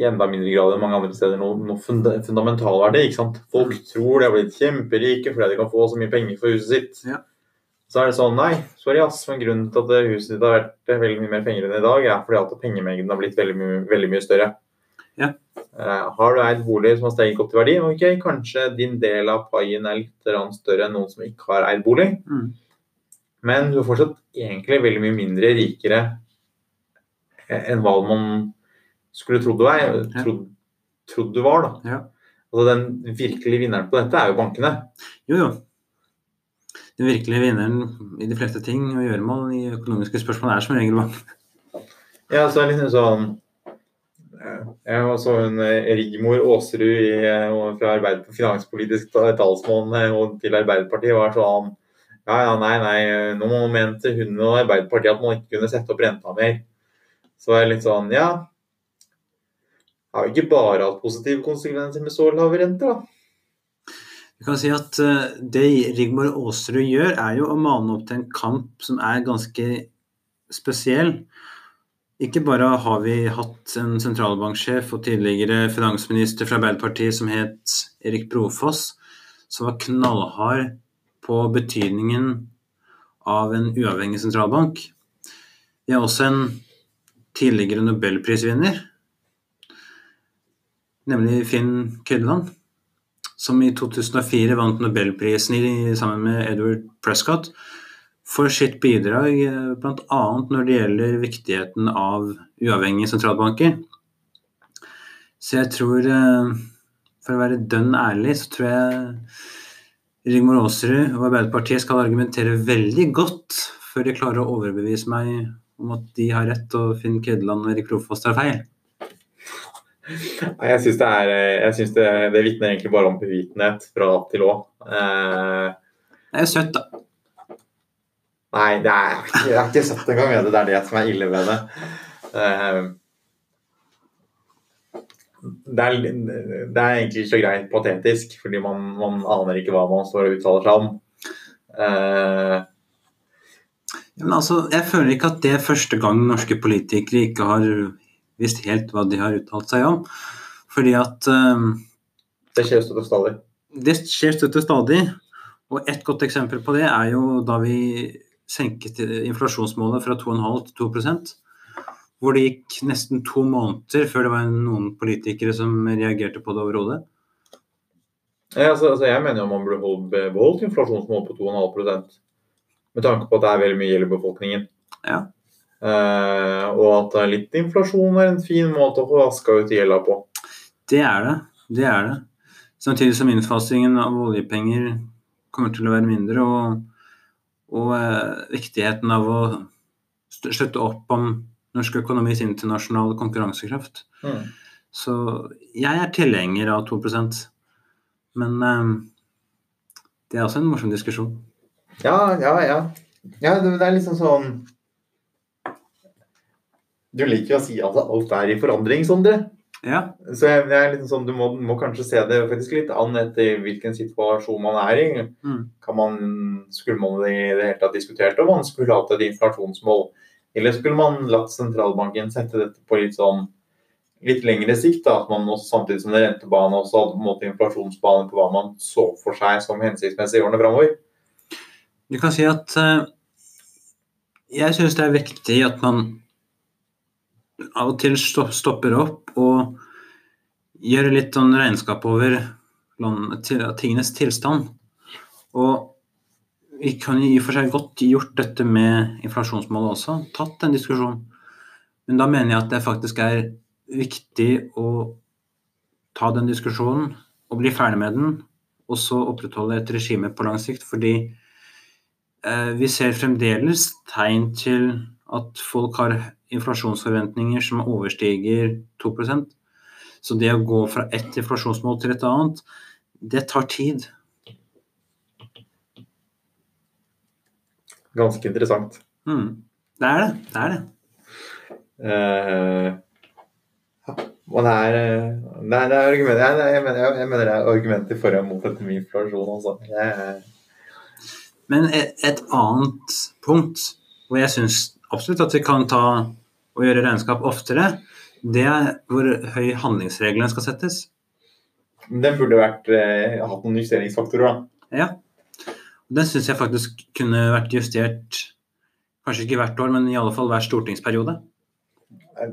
[SPEAKER 1] i enda mindre grad enn mange andre steder noe, noe funda fundamental verdi. ikke sant? Folk tror de har blitt kjemperike fordi de kan få så mye penger for huset sitt.
[SPEAKER 2] Ja.
[SPEAKER 1] Så er det sånn Nei, sorry ass, men grunnen til at huset ditt har vært veldig mye mer penger enn i dag, er fordi at pengemengden har blitt veldig, mye- veldig mye større.
[SPEAKER 2] Ja.
[SPEAKER 1] Uh, har du eid bolig som har steget opp til verdi, ok, kanskje din del av paien er litt større enn noen som ikke har eid bolig.
[SPEAKER 2] Mm.
[SPEAKER 1] Men du er fortsatt egentlig veldig mye mindre rikere enn hva man skulle trodd du.
[SPEAKER 2] Ja.
[SPEAKER 1] Trodd, trodd du var, da.
[SPEAKER 2] Ja.
[SPEAKER 1] Altså, den virkelige vinneren på dette er jo bankene.
[SPEAKER 2] Jo, jo. Den virkelige vinneren i de fleste ting og gjøremål i økonomiske spørsmål er som regel bank.
[SPEAKER 1] Ja, så er det liksom sånn eh, Jeg så hun eh, Rigmor Aasrud eh, fra Arbeider, finanspolitisk talsmann til Arbeiderpartiet var sånn Ja, ja, nei, nei, nå mente hun og Arbeiderpartiet at man ikke kunne sette opp renta mer. Så er det litt sånn Ja, har jo ikke bare hatt positive konsekvenser med så lave renter, da.
[SPEAKER 2] Vi kan si at eh, Det Rigmor Aasrud gjør, er jo å mane opp til en kamp som er ganske spesiell. Ikke bare har vi hatt en sentralbanksjef og tidligere finansminister fra Arbeiderpartiet som het Erik Brofoss, som var knallhard på betydningen av en uavhengig sentralbank. Vi har også en tidligere nobelprisvinner, nemlig Finn Kødland som i 2004 vant nobelprisen i, sammen med Edward Prescott for sitt bidrag eh, bl.a. når det gjelder viktigheten av uavhengige sentralbanker. Så jeg tror, eh, for å være dønn ærlig, så tror jeg Rigmor Aasrud og Arbeiderpartiet skal argumentere veldig godt før de klarer å overbevise meg om at de har rett og Finn Kødland og Erik Profoss tar feil.
[SPEAKER 1] Jeg syns det er Jeg synes det, det vitner egentlig bare om bevitenhet fra opp til Å. Eh,
[SPEAKER 2] Det er jo søtt, da.
[SPEAKER 1] Nei, det er, jeg har ikke søtt det engang. Det er det som er ille ved det. Eh, Det er, det er egentlig så greit patetisk, fordi man, man aner ikke hva man står og uttaler seg om. Eh,
[SPEAKER 2] Men altså, jeg føler ikke at det er første gang norske politikere ikke har visst helt hva de har uttalt seg om. Fordi at um,
[SPEAKER 1] det skjer støtt og stadig.
[SPEAKER 2] det skjer støtt og stadig. Og et godt eksempel på det er jo da vi senket inflasjonsmålet fra 2,5 til 2% hvor det gikk nesten to måneder før det var noen politikere som reagerte på det overhodet.
[SPEAKER 1] Ja, altså, altså, jeg mener jo man burde beholdt inflasjonsmålet på 2,5% med tanke på at det er veldig mye gjeld i befolkningen.
[SPEAKER 2] Ja.
[SPEAKER 1] Eh, og at litt inflasjon er en fin måte å få vaska ut gjelda på.
[SPEAKER 2] Det er det. Det er det. Samtidig som innfasingen av oljepenger kommer til å være mindre, og, og eh, viktigheten av å slutte opp om norsk økonomis internasjonale konkurransekraft.
[SPEAKER 1] Mm.
[SPEAKER 2] Så jeg er tilhenger av 2% men eh, det er også en morsom diskusjon.
[SPEAKER 1] Ja, ja, ja. ja det, det er liksom sånn Du liker jo å si at alt er i forandring, Sondre.
[SPEAKER 2] Ja,
[SPEAKER 1] Så jeg, jeg er liksom sånn, du må, må kanskje se det faktisk litt an etter hvilken situasjon man er i.
[SPEAKER 2] mm.
[SPEAKER 1] Kan man, skulle man i det hele tatt diskutert om man skulle hatt et inflasjonsmål? Eller skulle man latt sentralbanken sette dette på litt sånn litt lengre sikt? da, At man også, samtidig som det er rentebane også hadde på en måte inflasjonsbane på hva man så for seg som hensiktsmessig i årene framover?
[SPEAKER 2] Du kan si at uh, jeg syns det er viktig at man av og til stopper opp og gjør litt sånn regnskap over tingenes tilstand. Og vi kan i og for seg godt gjort dette med inflasjonsmålet også, tatt den diskusjonen. Men da mener jeg at det faktisk er viktig å ta den diskusjonen og bli ferdig med den, og så opprettholde et regime på lang sikt. Fordi eh, vi ser fremdeles tegn til at folk har inflasjonsforventninger som overstiger 2% Så det å gå fra ett inflasjonsmål til et annet, det tar tid.
[SPEAKER 1] Ganske interessant.
[SPEAKER 2] Mm. Det er det. Det er det.
[SPEAKER 1] Uh, ja, det er, Nei, det er, er argumenter, jeg, jeg, mener, jeg mener det er argumenter for og mot dette med inflasjon. Jeg,
[SPEAKER 2] Men et, et annet punkt hvor jeg syns absolutt at vi kan ta og gjøre regnskap oftere, det er hvor høy handlingsregelen skal settes.
[SPEAKER 1] den burde vært, eh, hatt noen justeringsfaktorer. da.
[SPEAKER 2] Ja. Den syns jeg faktisk kunne vært justert, kanskje ikke hvert år, men i alle fall hver stortingsperiode.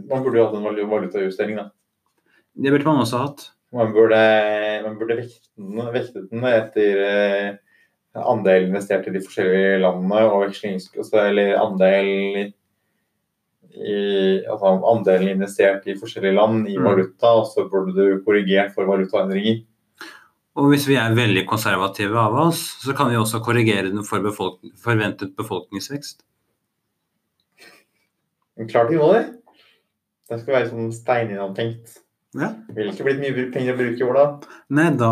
[SPEAKER 1] Man burde jo hatt en valu- valutajustering. da.
[SPEAKER 2] Det burde man også hatt.
[SPEAKER 1] Man burde, man burde vekte den, etter eh, andel investert i de forskjellige landene og vekslings... altså, Eller andel i, altså andelen investert i forskjellige land i
[SPEAKER 2] Mm.
[SPEAKER 1] valuta, og så burde du korrigert for valutaendringer.
[SPEAKER 2] Og hvis vi er veldig konservative av oss, så kan vi også korrigere den for befolk forventet befolkningsvekst.
[SPEAKER 1] Klart vi må det. Det skal være sånn steininnantenkt.
[SPEAKER 2] Ja.
[SPEAKER 1] Ville ikke blitt mye penger å bruke i år, da.
[SPEAKER 2] Nei, da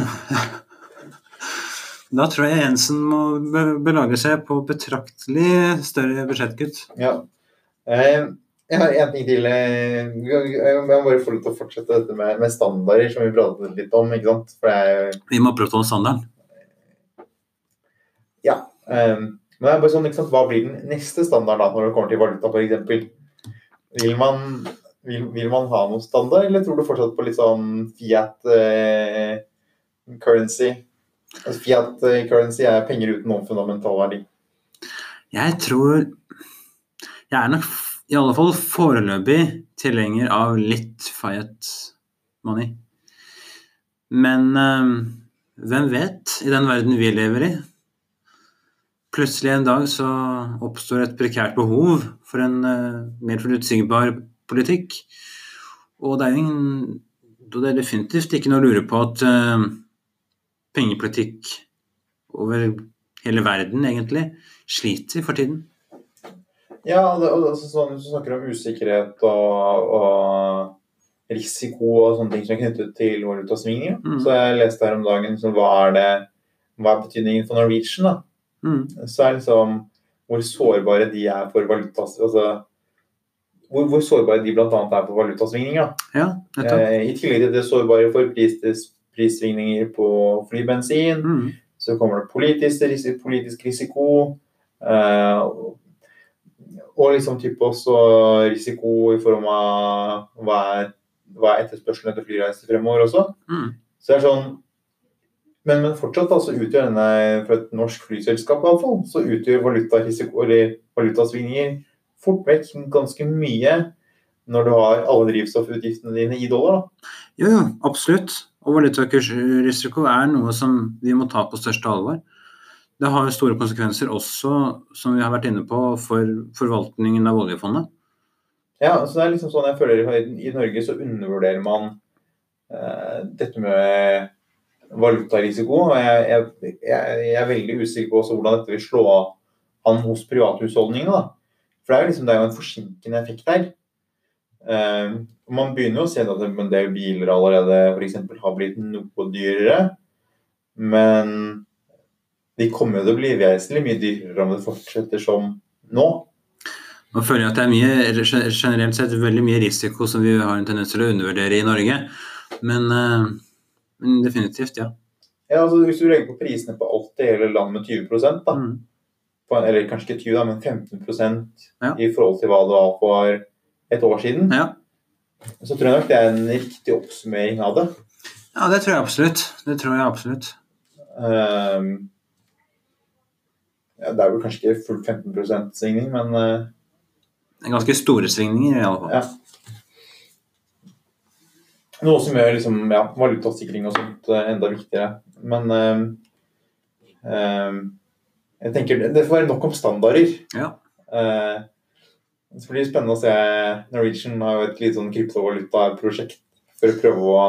[SPEAKER 2] (laughs) Da tror jeg Jensen må belage seg på betraktelig større budsjettkutt.
[SPEAKER 1] Ja. Eh, jeg har en ting til. eh, Jeg må bare få lov til å fortsette dette med, med standarder, som vi pratet litt om. ikke sant? Er
[SPEAKER 2] Vi må opprettholde standarden.
[SPEAKER 1] Ja. Um, men det er bare sånn, ikke sant? Hva blir den neste standard da, når det kommer til valuta, f.eks.? Vil man, vil, vil man ha noen standard, eller tror du fortsatt på litt sånn fiat eh, currency? Altså, fiat currency er penger uten noen fundamental verdi.
[SPEAKER 2] Jeg tror Jeg er nok i alle fall foreløpig tilhenger av litt fiat money. Men øh, hvem vet, i den verden vi lever i Plutselig en dag så oppstår et prekært behov for en øh, mer forutsigbar politikk. Og det er ingen Det er definitivt ikke noe å lure på at øh, pengepolitikk over hele verden egentlig sliter for tiden.
[SPEAKER 1] Ja, det, og så, sånn, du snakker om usikkerhet og, og risiko og sånne ting som er knyttet til valutasvingninger,
[SPEAKER 2] Mm.
[SPEAKER 1] så jeg leste her om dagen så hva er det hva er betydningen for Norwegian? da?
[SPEAKER 2] Mm.
[SPEAKER 1] så er liksom hvor sårbare de er for valutas... Altså, hvor, hvor sårbare de bl.a. er for valutasvingninger. da.
[SPEAKER 2] Ja.
[SPEAKER 1] Eh, I tillegg til det sårbare for pris, prissvingninger på flybensin,
[SPEAKER 2] Mm.
[SPEAKER 1] så kommer det politisk, politisk risiko. Eh, og liksom type også risiko i form av hva er, hva er etterspørselen etter flyreiser fremover også.
[SPEAKER 2] Mm.
[SPEAKER 1] Så det er sånn men, men fortsatt da, så utgjør denne, for et norsk flyselskap i alle fall, så utgjør valutarisiko, eller valutasvingninger fort vekk ganske mye når du har alle drivstoffutgiftene dine i dollar. da.
[SPEAKER 2] Jo, jo, absolutt. Og valutakursrisiko er noe som vi må ta på største alvor. Det har store konsekvenser også, som vi har vært inne på, for forvaltningen av oljefondet.
[SPEAKER 1] Ja, så det er liksom sånn jeg føler i, i Norge så undervurderer man uh, dette med valutarisiko. og Jeg, jeg, jeg, er veldig usikker på hvordan dette vil slå an hos privathusholdningene. For det er jo liksom, det er jo en forsinkende effekt her. Uh, man begynner jo å se at en del biler allerede for eksempel, har blitt noe dyrere. Men de kommer jo til å bli vesentlig mye dyrere om det fortsetter som nå.
[SPEAKER 2] Nå føler jeg at det er mye, generelt sett veldig mye risiko som vi har en tendens til å undervurdere i Norge. Men, eh, men definitivt, ja.
[SPEAKER 1] Ja, altså Hvis du legger på prisene på alt i hele landet med 20 da,
[SPEAKER 2] Mm.
[SPEAKER 1] på, eller kanskje ikke 20 da, men 15
[SPEAKER 2] Ja.
[SPEAKER 1] i forhold til hva det var for et år siden,
[SPEAKER 2] ja.
[SPEAKER 1] så tror jeg nok det er en riktig oppsummering av det.
[SPEAKER 2] Ja, det tror jeg absolutt. Det tror jeg absolutt.
[SPEAKER 1] Ehm, ja, det er vel kanskje ikke full 15% svingning, men
[SPEAKER 2] uh, ganske store svingninger i alle fall.
[SPEAKER 1] ja. Noe som gjør liksom, ja, valutasikring og sånt eh, enda viktigere. Men uh, uh, jeg tenker det, får være nok om standarder.
[SPEAKER 2] Ja.
[SPEAKER 1] Så blir det spennende å se. Norwegian har jo et litt sånn kryptovalutaprosjekt for å prøve å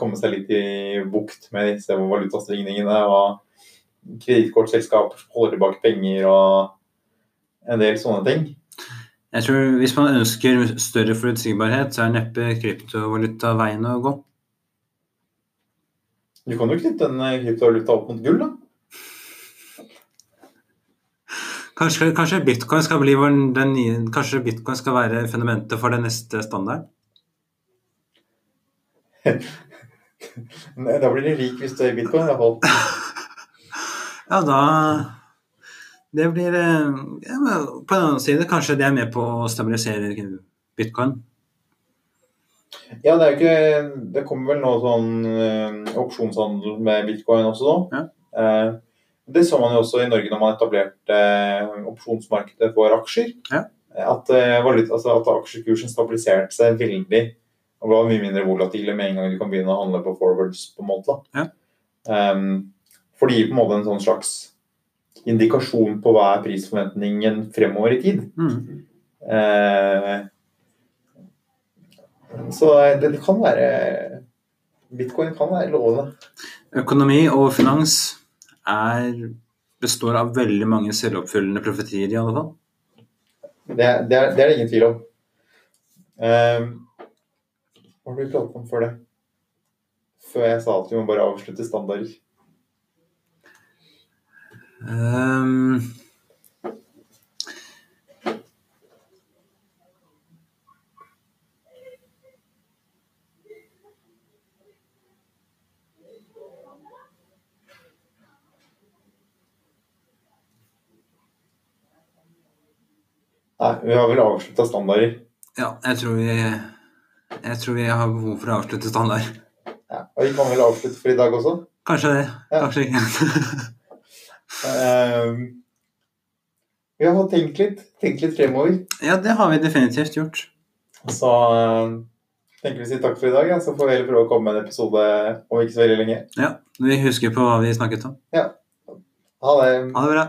[SPEAKER 1] komme seg litt i bukt med disse valutasvingningene. Og kredittkortselskaper som holder tilbake penger og en del sånne ting.
[SPEAKER 2] Jeg tror Hvis man ønsker større forutsigbarhet, så er neppe kryptovaluta veien å gå.
[SPEAKER 1] Du kan jo knytte en eh, kryptovaluta opp mot gull, da.
[SPEAKER 2] Kanskje, kanskje bitcoin skal bli den nye, kanskje bitcoin skal være fundamentet for den neste standard?
[SPEAKER 1] Nei, (laughs) Da blir du rik hvis du er bitcoin. i hvert fall. (laughs)
[SPEAKER 2] Ja, da Det blir eh, ja, På den annen side, kanskje det er med på å stabilisere bitcoin.
[SPEAKER 1] Ja, det er jo ikke Det kommer vel nå sånn eh, opsjonshandel med bitcoin også nå.
[SPEAKER 2] Ja.
[SPEAKER 1] Eh, det så man jo også i Norge når man etablerte eh, opsjonsmarkedet for aksjer.
[SPEAKER 2] Ja.
[SPEAKER 1] At, valuta, altså at aksjekursen stabiliserte seg veldig og ble mye mindre volatile med en gang du kan begynne å handle på forwards. på en måte. da.
[SPEAKER 2] Ja.
[SPEAKER 1] Um, for det gir på en måte en sånn slags indikasjon på hva er prisforventningen fremover i tid.
[SPEAKER 2] Mm.
[SPEAKER 1] Eh, så det, det kan være Bitcoin kan være lovende.
[SPEAKER 2] Økonomi og finans er, består av veldig mange selvoppfyllende profetier, i alle fall.
[SPEAKER 1] Det, det, er, det er det ingen tvil om. Eh, hva har du pratet om før det? Før jeg sa at vi må bare avslutte standarder.
[SPEAKER 2] Ehm,
[SPEAKER 1] Nei, vi har vel avslutta standarder.
[SPEAKER 2] ja, jeg tror vi jeg tror vi har behov for å avslutte standard.
[SPEAKER 1] Ja, og vi kan vel avslutte for i dag også.
[SPEAKER 2] Kanskje det.
[SPEAKER 1] Ja.
[SPEAKER 2] Kanskje ikke. (laughs)
[SPEAKER 1] Eh, vi har fått tenkt litt, tenkt litt fremover.
[SPEAKER 2] ja, det har vi definitivt gjort.
[SPEAKER 1] Så eh, tenker vi å si takk for i dag. Ja. Så får vi heller prøve å komme med en episode om ikke så veldig lenge.
[SPEAKER 2] Ja, Vi husker på hva vi snakket om.
[SPEAKER 1] Ha det.
[SPEAKER 2] Ha det bra.